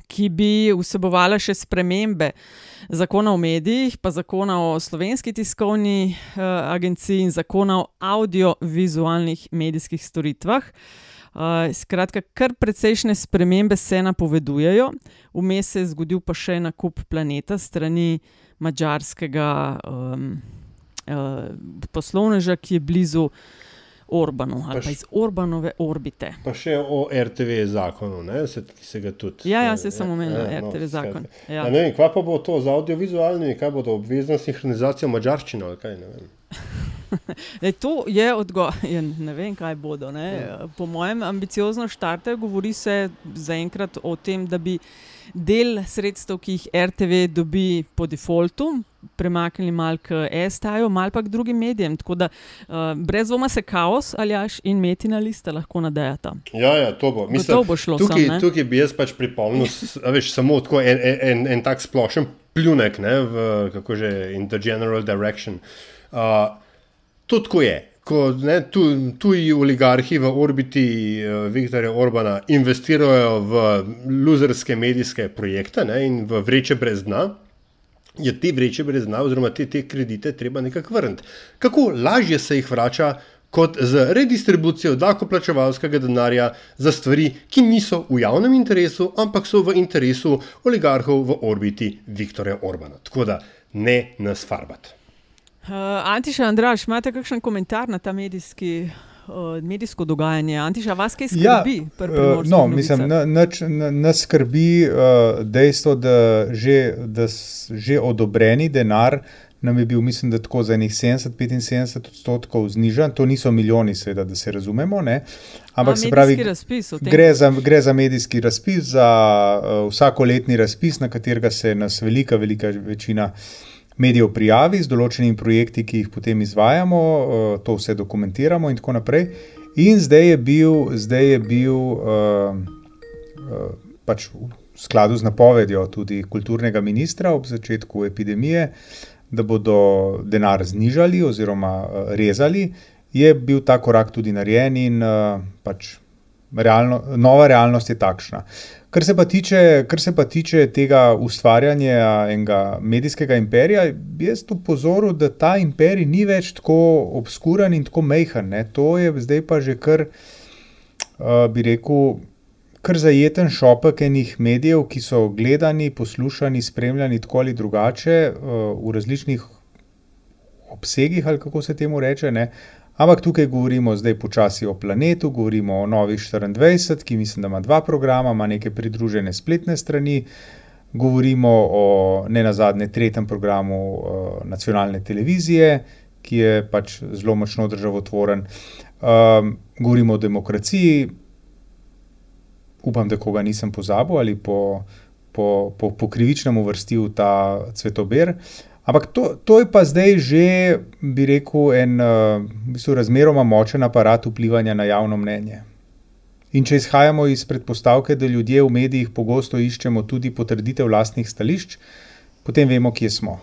ki bi vsebovala še spremembe zakona o medijih, pa zakona o slovenski tiskovni uh, agenciji in zakona o audiovizualnih medijskih storitvah. Uh, skratka, kar precejšnje spremembe se napovedujejo. Vmes se je zgodil pa še nakup planeta strani mačarskega um, uh, poslovneža, ki je blizu Orbanu ali pa iz Orbanove orbite. Pa še o RTV zakonu, ne, se, ki se ga tudi. Ja, ja, saj sem omenila RTV zakon, skratka. ja. A Ne vem, kva pa bo to z audiovizualnimi, kaj bodo obvezna sinhronizacija mačarščine ali kaj ne vem. Le, to je odgovor. Ja, ne vem, kaj bodo. Ne? Ja. Po mojem, ambiciozno štarte, govori se zaenkrat o tem, da bi del sredstev, ki jih RTV dobi po defaultu, premaknili malo k STAJ-u, malo pa k drugim medijem. Tako da uh, brez dvoma se kaos ali aš in metina lista lahko nadejata. Ja, ja, to bo. Mislim, bo šlo tukaj, sam, tukaj bi jaz pač pripomnil, veš, samo tako en, en, en, en tak splošen pljunek, ne, v, kako že, in the general direction. Uh, to tako je. Ko ne, tu, tuji oligarhi v orbiti uh, Viktorja Orbana investirajo v luzerske medijske projekte ne, in v vreče brez dna, je te vreče brez dna, oziroma te, te kredite treba nekako vrniti. Kako lažje se jih vrača, kot z redistribucijo davkoplačevalskega denarja za stvari, ki niso v javnem interesu, ampak so v interesu oligarhov v orbiti Viktorja Orbana. Tako da ne nas farbati. Uh, Antiša, Andraš, imate kakšen komentar na ta medijski, uh, medijsko dogajanje? Antiša, vas kaj skrbi? pri eh, Primorskih no, mislim, na- nač- na- nas skrbi uh, dejstvo, da že, da že odobreni denar nam je bil, mislim, da tako za enih 70-75 odstotkov znižan. To niso milijoni, seveda, da se razumemo. Ne? Ampak A, se pravi, razpis, gre za, gre za medijski razpis, za uh, vsakoletni razpis, na katerega se nas velika, velika večina medijev prijavi z določenimi projekti, ki jih potem izvajamo, uh, to vse dokumentiramo in tako naprej. In zdaj je bil, zdaj je bil uh, uh, pač v skladu z napovedjo tudi kulturnega ministra ob začetku epidemije, da bodo denar znižali oziroma rezali, je bil ta korak tudi narejen in pač realno, nova realnost je takšna. Kar se, pa tiče, kar se pa tiče tega ustvarjanja enega medijskega imperija, jaz tu pozoril, da ta imperij ni več tako obskuren in tako mehen. Ne. To je zdaj pa že kar, uh, bi rekel, kar zajeten šopek enih medijev, ki so gledani, poslušani, spremljani tako ali drugače uh, v različnih obsegih, ali kako se temu reče. Ne. Ampak tukaj govorimo zdaj počasi o planetu, govorimo o Novi 24, ki mislim, da ima dva programa, ima neke pridružene spletne strani, govorimo o ne nazadnje tretjem programu uh, nacionalne televizije, ki je pač zelo močno državotvoren. Um, govorimo o demokraciji, upam, da koga nisem pozabil ali po, po, po, po krivičnem uvrstil ta cvetober. Ampak to, to je pa zdaj že, bi rekel, en uh, v bistvu razmeroma močen aparat vplivanja na javno mnenje. In če izhajamo iz predpostavke, da ljudje v medijih pogosto iščemo tudi potrditev lastnih stališč, potem vemo, kje smo.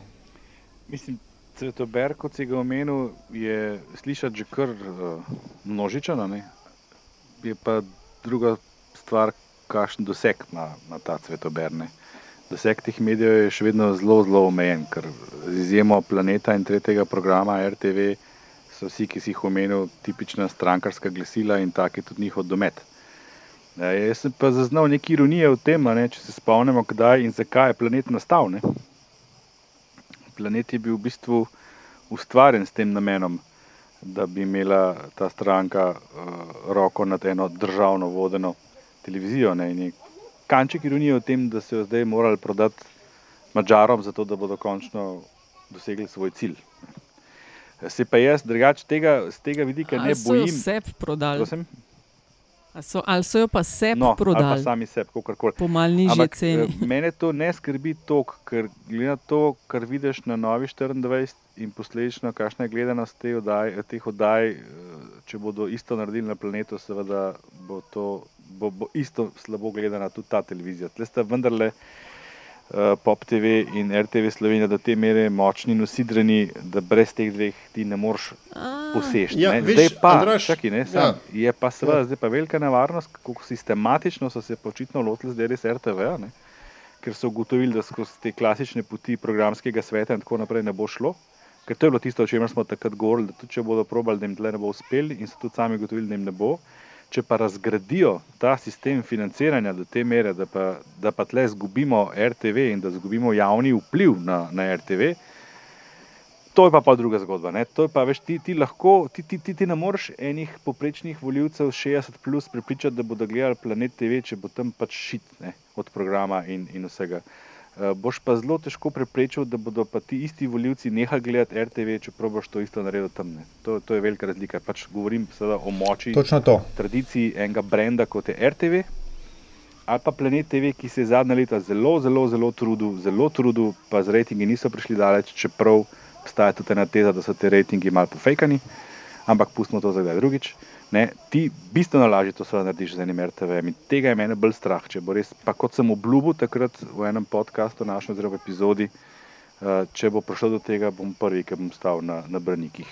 Mislim, Cvetober, kot si ga omenil, je slišati že kar množičen, a ne? je pa druga stvar, kakšen doseg ima, ima ta Cvetober. Ne? Doseg teh medijev je še vedno zelo, zelo omejen, ker z izjemo planeta in tretjega programa RTV so vsi, ki si jih omenil, tipična strankarska glasila in tak je tudi njihov domet. Ja, jaz sem pa zaznal nekaj ironije v tem, ne, če se spomnimo, kdaj in zakaj je planet nastal. Ne? Planet je bil v bistvu ustvarjen s tem namenom, da bi imela ta stranka uh, roko nad eno državno vodeno televizijo. Ne? In je kanček ironije v tem, da so jo zdaj morali prodati Mačarom, zato da bodo končno dosegli svoj cilj. Se pa jaz drugače tega, z tega vidika ne so jo bojim. sebi prodali? Prosim? So, ali so jo pa sebi No, ali pa prodali? sami sebi, kakorkoli. Po malo nižji Ampak, ceni. eh, Mene to ne skrbi toliko, ker glede na to, kar vidiš na Novi 24 in posledično, kakšna je gledanost te oddaj, teh oddaj, eh, če bodo isto naredili na planetu, seveda bo to bo, bo isto slabo gledana tudi ta televizija. Tle sta vendarle uh, Pop TV in RTV Slovenija do te mere močni nosidreni, da brez teh dveh ti ne moreš posežeti. Ja, ne. zdaj pa, Andraž, čakaj, ne, ja. sam, je pa seveda Ja. zdaj pa velika nevarnost, kako sistematično so se počitno lotili zdaj res RTV, ne, ker so ugotovili, da skozi te klasične poti programskega sveta in tako naprej ne bo šlo. Ker to je bilo tisto, o čemer smo takrat govorili, da tudi če bodo probali, da jim tle ne bo uspeli in so tudi sami ugotovili, da jim ne bo. Če pa razgradijo ta sistem financiranja do te mere, da pa, da pa tle izgubimo RTV in da izgubimo javni vpliv na, na RTV, to je pa, pa druga zgodba. Ne? To je pa, veš, ti, ti lahko, ti, ti, ti, ti ne moreš enih poprečnih voljivcev 60 plus prepričati, da bodo gledali Planet TV, če bo tam pač šit ne, od programa in, in vsega. Uh, boš pa zelo težko preprečil, da bodo pa ti isti voljivci nehali gledati RTV, čeprav boš to isto naredil tam. To, to je velika razlika. Pač govorim o moči, tradiciji enega brenda kot je RTV. Ali pa Planet TV, ki se je zadnja leta zelo, zelo, zelo trudil, zelo trudil, pa z rejtingi niso prišli daleč, čeprav obstaja tudi ena teza, da so te rejtingi malo pofejkani, ampak pustimo to za kdaj drugič. Ne, ti bistveno lažje to narediš z enim RTV. In tega je meni bolj strah. Če bo res, pa kot sem obljubil takrat v enem podkastu, našem zelo epizodi, uh, če bo prišlo do tega, bom prvi, ki bom stal na, na brnikih.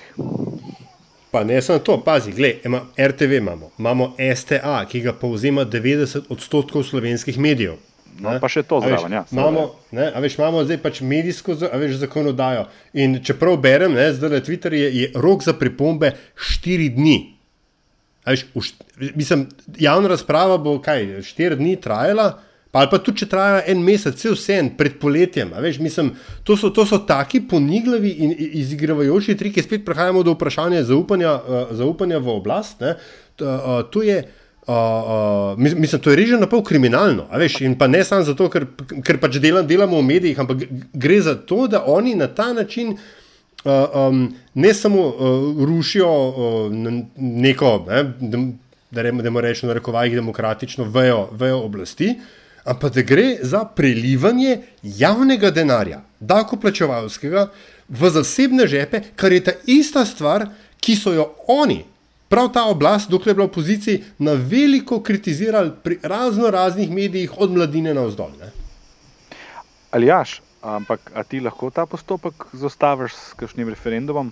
Pa ne samo to, pazi, gledaj, ima, RTV imamo, imamo STA, ki ga povzema 90 odstotkov slovenskih medijev. No, pa še to zraven. Ja, imamo, ne, veš, imamo zdaj pač medijsko veš, zakonodajo. In če prav berem, ne, zdaj na Twitterju je, je rok za pripombe 4 dni. Veš, mislim, javna razprava bo kaj, štiri dni trajala, pa ali pa tudi če traja en mesec, vse en pred poletjem. Veš, mislim, to, so, to so taki poniglavi in izigravajoči triki, spet prehajamo do vprašanja zaupanja, uh, zaupanja v oblast. Ne, to, uh, to je. Uh, uh, mislim, to je reže na pol kriminalno, veš, in pa ne samo zato, ker, ker pač delam, delamo v medijih, ampak gre za to, da oni na ta način uh, uh, um, ne samo uh, rušijo uh, neko, ne, da, da rečemo, reč, na rekovajih demokratično vejo, vejo oblasti, ampak da gre za prelivanje javnega denarja, dakoplačevalskega, v zasebne žepe, kar je ta ista stvar, ki so jo oni. Prav ta oblast, dokler je bila v opoziciji, na veliko kritizirali pri razno raznih medijih, od mladine na vzdolj. Ali jaš, Ampak a ti lahko ta postopek zostaviš s kakšnim referendumom?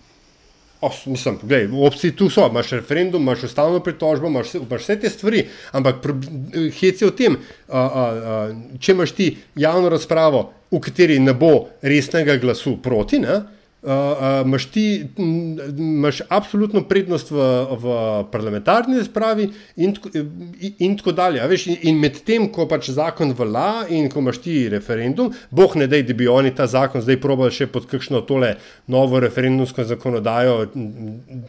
Oh, mislim, gledaj, opcije tu so, imaš referendum, imaš ustavno pritožbo, imaš, imaš vse te stvari, ampak hec je o tem, a, a, a, če imaš ti javno razpravo, v kateri ne bo resnega glasu proti, ne, imaš uh, ti imaš absolutno prednost v, v parlamentarni razpravi, in, in, in tako dalje. Veš, in, in medtem, ko pač zakon vla in ko imaš ti referendum, boh ne dej, da bi oni ta zakon zdaj probali še pod kakšno tole novo referendumsko zakonodajo,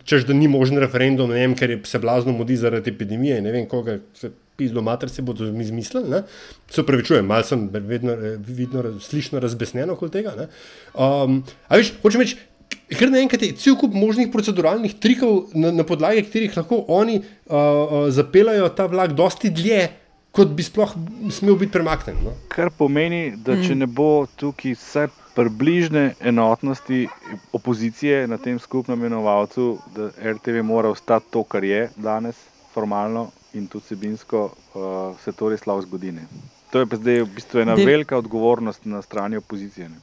čež da ni možen referendum, ne vem, ker je se blazno mudi zaradi epidemije, ne vem, koga se pizdo mater se bodo izmislili. Se pravi, čujem, malo sem vedno, vidno, slišno razbesnjeno okoli tega. Um, a veš, hočem reči, ker naenkrat je cel kup možnih proceduralnih trikov, na, na podlagi katerih lahko oni uh, uh, zapeljajo ta vlak dosti dlje. Kot bi sploh smel biti premaknjen. No? Kar pomeni, da če mm. ne bo tukaj vse približne enotnosti opozicije na tem skupnem imenovalcu, da RTV mora ostati to, kar je danes, formalno, in tudi sebinsko uh, se to res lahko zgodi. Ne. To je pa zdaj v bistvu ena De velika odgovornost na strani opozicije. Ne.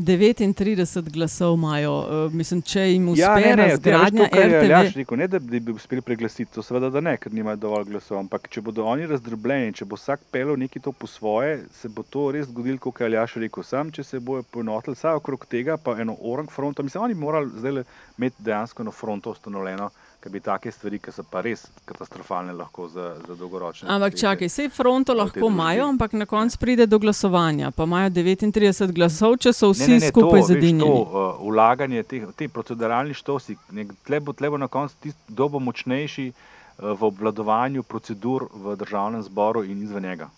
39 glasov imajo, uh, mislim, če jim uspe ja, ne, ne, razgradnja RTV. Ja, rekel, ne, da bi uspeli preglasiti, to seveda da ne, ker nimajo dovolj glasov, ampak če bodo oni razdrobljeni, če bo vsak pelil nekaj to po svoje, se bo to res zgodilo, kot je Aljaš rekel, sam, če se bojo poenotili vsaj okrog tega, pa eno orang fronta, mislim, oni bi morali zdaj imeti dejansko eno fronto ustanovljeno, ki bi take stvari, ki so pa res katastrofalne, lahko za, za dolgoročne. Ampak čakaj, vse fronto lahko imajo, ampak na koncu pride do glasovanja. Pa imajo 39 glasov, če so vsi ne, ne, ne, skupaj zadinjeni. Uh, ulaganje teh te proceduralnih štosi, tle bo, tle bo na koncu tisti, kdo bo močnejši uh, v obvladovanju procedur v državnem zboru in izven njega.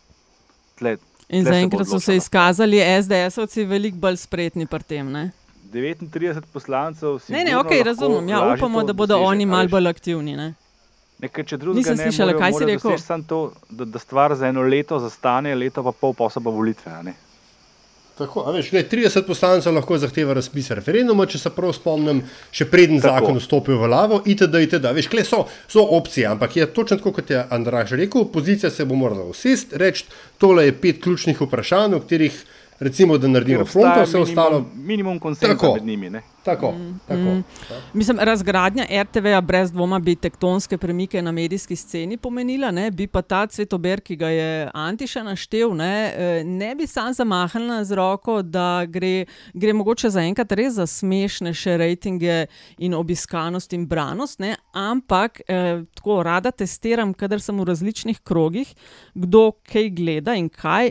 Tle, in zaenkrat so se izkazali SDS-ovci veliko bolj spretni pri tem. Ne? 39 poslancev. Ne, ne, ok, razumem. Ja, upamo, da bodo oni malo bolj aktivni. Ne? Nekaj, če drugega Nisem ne slišala, kaj si rekel. To, da, da stvar za eno leto zastane, leto pa pol poseba volitve. Tako, veš, gledaj, 30 poslancev lahko zahteva razpis referenduma, če se prav spomnim, še preden tako. zakon vstopi v lavo, itd. itd. Veš, kle, so, so opcije, ampak je točno tako, kot je Andraš rekel, opozicija se bo morala usesti, reči, tole je pet ključnih vprašanj, o katerih recimo, da naredimo fronto, vse ostalo. Minimum konsenzusa med njimi. Ne? Tako, mm, tako. Mm. Mislim, razgradnja RTV-ja brez dvoma bi tektonske premike na medijski sceni pomenila, ne? bi pa ta cvetober, ki ga je Antiša naštel, ne, eh, ne bi sam zamahnila z roko, da gre, gre mogoče zaenkrat res za smešne še rejtinge in obiskanost in branost, ne? ampak eh, tako rada testiram, kadar sem v različnih krogih, kdo kaj gleda in kaj.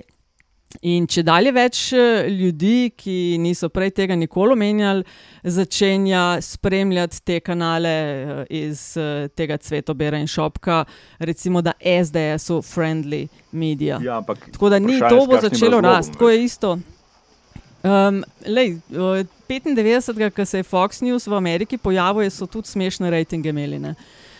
In če dalje več eh, ljudi, ki niso prej tega nikoli omenjali, začenja spremljati te kanale eh, iz eh, tega cvetobera in šopka, recimo da SDS-u friendly media. Ja, ampak Tako da ni to bo začelo rasti, tako je isto. Um, lej, eh, 95. ko se je Fox News v Ameriki pojavil, so tudi smešne rejtinge imeli. Ne.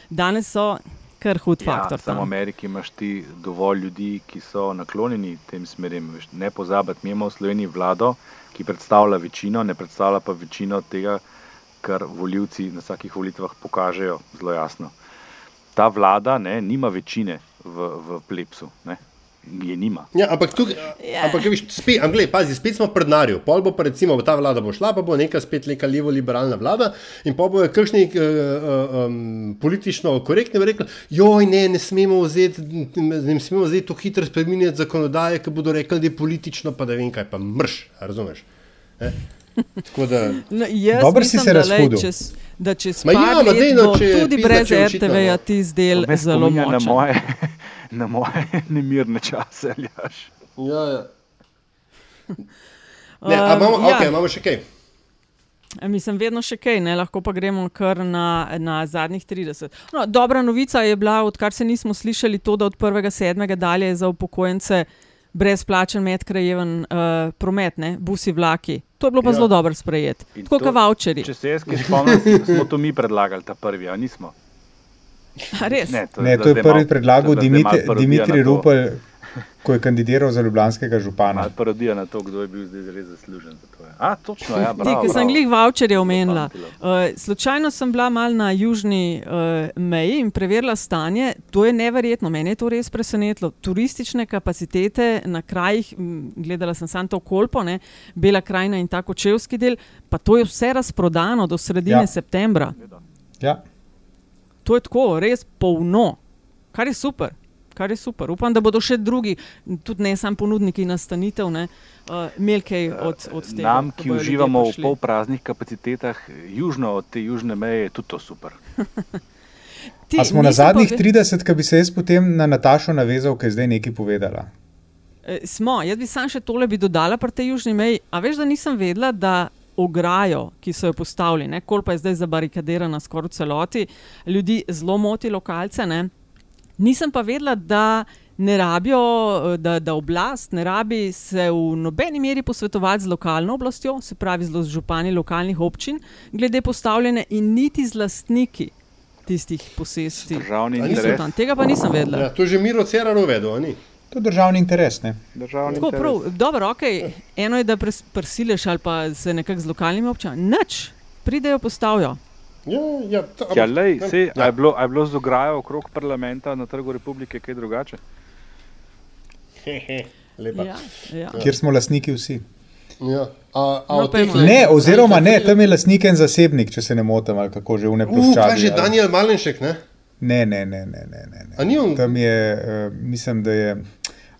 Danes so kar hud Ja, faktor. samo v. Ameriki imaš ti dovolj ljudi, ki so naklonjeni tem smerem. Ne pozabiti, mi imamo v Sloveniji vlado, ki predstavlja večino, ne predstavlja pa večino tega, kar voljivci na vsakih volitvah pokažejo zelo jasno. Ta vlada ne, nima večine v, v plepsu. Ne. Je nima. Ja, ampak tukaj, yeah. ampak, viš, spet, ampak, pazi, spet smo pred narjo. Pol bo pa recimo ta vlada bo šla, pa bo neka spet neka levo-liberalna vlada in pa bojo kakšni uh, uh, um, politično korektni rekli, joj, ne, ne smemo vzeti, ne smemo vzeti to hitro spremenjati zakonodaje, ki bodo rekli, da je politično, pa da vem kaj, pa mrš, razumeš? Eh? Tako da, No, Dobro si se da, lej, razhudil. čez, da čez Ma ja, no, bo če tudi pizda, brez RTV-ja no. ti zdel zelo spominja na močen. moje, na moje nemirne čase, Aljaš. ja, ja. Ne, a imamo, Um, ja. okay, imamo še kaj. E, Mislim, vedno še kaj, ne? lahko pa gremo kar na, na zadnjih 30. No, dobra novica je bila, odkar se nismo slišali, to, da od 1.7. dalje je za upokojence brezplačen medkrajeven uh, promet, ne? busi vlaki. To je bilo pa Ja. zelo dobro sprejet. In Tako kot voucheri. Če se jaz kaj spomnim, smo to mi predlagali, ta prvi, a nismo. A res? Ne, to, Ne, da to je prvi predlagal Dimitri, Dimitri. Rupel, ko je kandidiral za ljubljanskega župana. Malo parodija na to, kdo je bil zdaj res zaslužen za to. A, točno, ja, Ti, bravo. sem bravo. glih voucherje omenila. Uh, slučajno sem bila mal na južni uh, meji in preverila stanje. To je neverjetno, mene je to res presenetilo. Turistične kapacitete na krajih, m, gledala sem samo to kolpo, ne, Bela krajina in tako čevski del, pa to je vse razprodano do sredine Ja. ja. septembra. Ja. To je tako, res polno, kar je super. Kar je super. Upam, da bodo še drugi, tudi ne samo ponudniki nastanitev, ne, uh, imeli kaj od, od tega. Nam, ki uživamo v polpraznih kapacitetah, južno od te južne meje, je tudi to super. Ti, A smo na zadnjih ve- 30, ki bi se jaz potem na Natašo navezal, ki je zdaj nekaj povedala. E, Smo, jaz bi sam še tole bi dodala pri tej južni meji. A veš, da nisem vedela, da ograjo, ki so jo postavili, ne, kol pa je zdaj zabarikadirana skoraj v celoti, ljudi zelo moti lokalce. Ne. Nisem pa vedela, da ne rabijo, eh, da, da oblast ne rabi se v nobeni meri posvetovati z lokalno oblastjo, se pravi z župani lokalnih občin, glede postavljene in niti z lastniki tistih posesti. Državni interes. tam. Tega pa nisem vedela. Ja, to je že Miro uvedel, a ni? To je državni interes. Ne? Državni Tako prav, dobro, okay. eno je, da pres- prisileš ali pa se nekako z lokalnimi občinami. Nič, pridejo, postavijo. Ja, ja, to, Ja, lej, ja, sej, a, ja. je bilo, je bilo z ograjo okrog parlamenta na Trgu republike kaj drugače? Lepa. Ja, ja. Kjer smo lastniki vsi. Ja. A, a No, pejmo. Ne, oziroma ne, tam je lastnik en zasebnik, če se ne motim, ali kako že v Uh, neploščadi. kaj že Daniel Malenšek, ne? Ne, ne, ne, ne, ne, ne, ne. On? Tam je, uh, mislim, da je,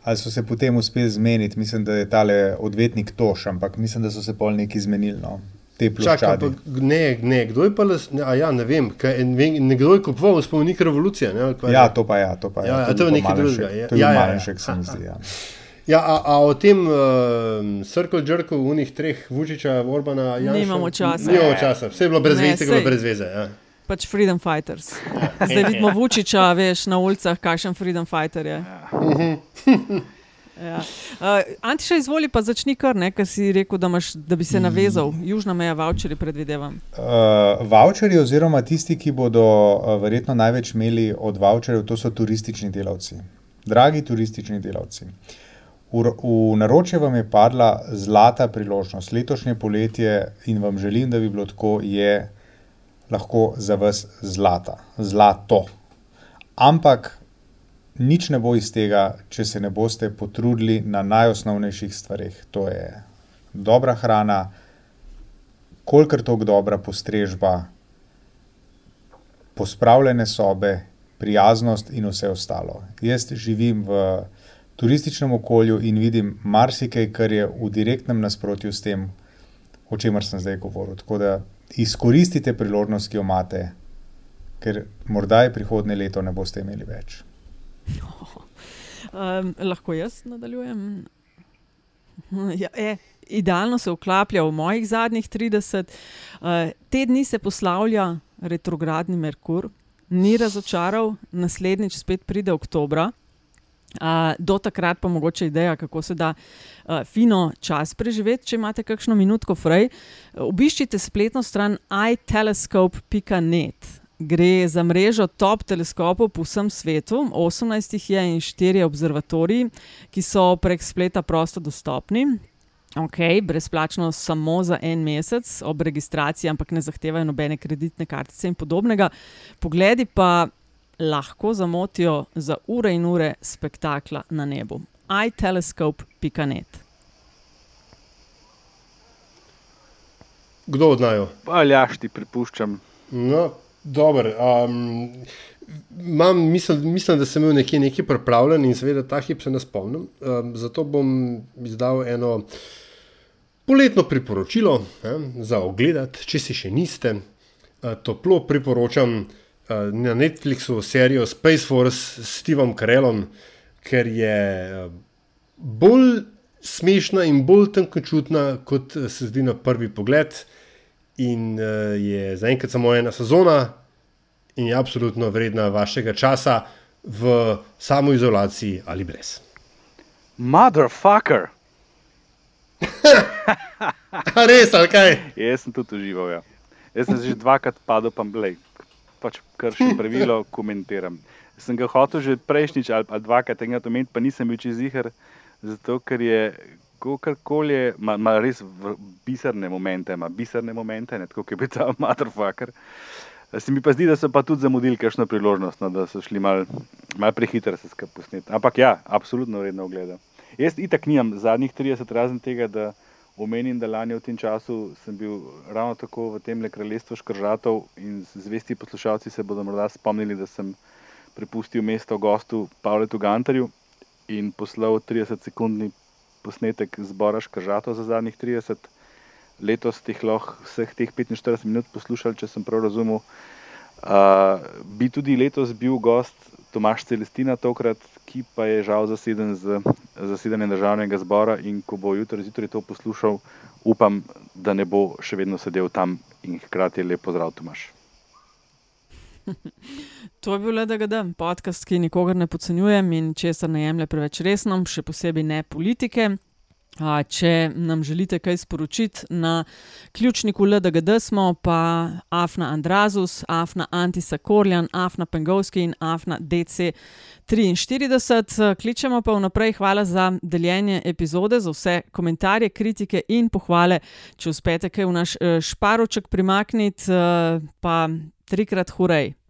ali so se potem uspeli zmeniti, mislim, da je tale odvetnik Toš, ampak mislim, da so se pol neki zmenili, no, te ploščadi. ampak ne, ne, kdo je pa las, ne, a ja, ne vem, kaj, vem, nekdo je kupoval spomenik revolucije, ne? ali kaj Ja, že? to pa ja, to pa Ja, ja. ja, to je bil pa nekaj Malenšek, drugega, ja. To je Ja, ja, ja, ja. Malenšek, se mi zdi, ja. Ja, a, a o tem uh, Circle Jerku, unih treh, Vučiča, Orbana, Janša, Nimamo časa. Nimamo časa, vse je bilo brez Ne, veze, bilo brez veze. Ja. Pač Freedom Fighters. Zdaj vidimo Vučiča, veš, na ulicah, kakšen Freedom Fighter je. Ja. Uh, Antiša, izvoli pa začni kar, ker si rekel, da, imaš, da bi se navezal. Južna meja, voucheri, predvidevam. Uh, voucherji, oziroma tisti, ki bodo uh, verjetno največ imeli od voucherjev, to so turistični delavci. Dragi turistični delavci. V, v naročje vam je padla zlata priložnost. Letošnje poletje in vam želim, da bi bilo tako, je lahko za vas zlata, zlato. Ampak nič ne bo iz tega, če se ne boste potrudili na najosnovnejših stvareh. To je dobra hrana, kolikor toliko dobra postrežba, pospravljene sobe, prijaznost in vse ostalo. Jaz živim v turističnem okolju in vidim marsikaj, kar je v direktnem nasprotju s tem, o čemer sem zdaj govoril. Tako da izkoristite priložnost, ki jo imate, ker morda je prihodnje leto ne boste imeli več. Um, lahko jaz nadaljujem? Ja, e, idealno se vklaplja v mojih zadnjih 30. Uh, te dni se poslavlja retrogradni Merkur, ni razočaral, naslednjič spet pride oktober. Uh, do takrat pa mogoče ideja, kako se da uh, fino čas preživeti. Če imate kakšno minutko fraj, obiščite spletno stran itelescope.net. Gre za mrežo top teleskopov po vsem svetu, 18 jih je in 4 observatoriji, ki so prek spleta prosto dostopni. Ok, brezplačno samo za en mesec, ob registraciji, ampak ne zahtevajo nobene kreditne kartice in podobnega. Pogledi pa lahko zamotijo za ure in ure spektakla na nebu. iTelescope.net. Kdo odnajo? Ali jaš ti pripuščam? No, dobro. Um, Mam, mislim, mislim, da sem imel nekje nekaj pripravljen in seveda ta hip se ne spomnim. Um, zato bom izdal eno uh, Poletno priporočilo eh, za ogled, če si še niste, eh, toplo priporočam eh, na Netflixu serijo Space Force s Stevom Karelom, ker je eh, bolj smešna in bolj tankočutna, kot se zdi na prvi pogled. In eh, je zaenkrat samo ena sezona in je absolutno vredna vašega časa v samoizolaciji ali brez. Motherfucker! Res, ali kaj? Jaz sem tudi užival. Ja. Jaz sem že dvakrat padel, pa blej. Pač kršim pravilo, komentiram. Sem ga hotel že prejšnjič ali, ali dvakrat enkrat omeniti, pa nisem bil čez jih, zato ker je kakorkoli, ima, ima res biserne momente, ima biserne momente, ne tako, kot je bil ta motherfucker. Se mi pa zdi, da so pa tudi zamudili kakšno priložnost, no, da so šli malo mal prehitro se skupaj posneti. Ampak ja, absolutno vredno ogleda. Jaz itak nimam zadnjih 30, razen tega, da omenim, da lani v tem času sem bil ravno tako v tem kraljestvu škržatov in zvesti poslušalci se bodo morda spomnili, da sem prepustil mesto gostu Pavletu Gantarju in poslal 30-sekundni posnetek zbora škržatov za zadnjih 30. Letos teh lahko vseh teh 45 minut poslušali, če sem prav razumel. Uh, bi tudi letos bil gost Tomaš Celestina, tokrat, ki pa je žal zaseden z zasedanjem državnega zbora in ko bo jutri zjutraj to poslušal, upam, da ne bo še vedno sedel tam in hkrati lepo zdrav Tomaš. To je bil le DGD, podcast, ki nikogar ne podcenjujem in česar ne jemlje preveč resno, še posebej ne politike. Če nam želite kaj sporočiti na ključniku LDGD, smo pa Afna Andrazus, Afna Antisa Korjan, Afna Pengovski in Afna DC43. Kličemo pa vnaprej, hvala za deljenje epizode, za vse komentarje, kritike in pohvale. Če uspete kaj v naš šparoček primakniti, pa trikrat hurej.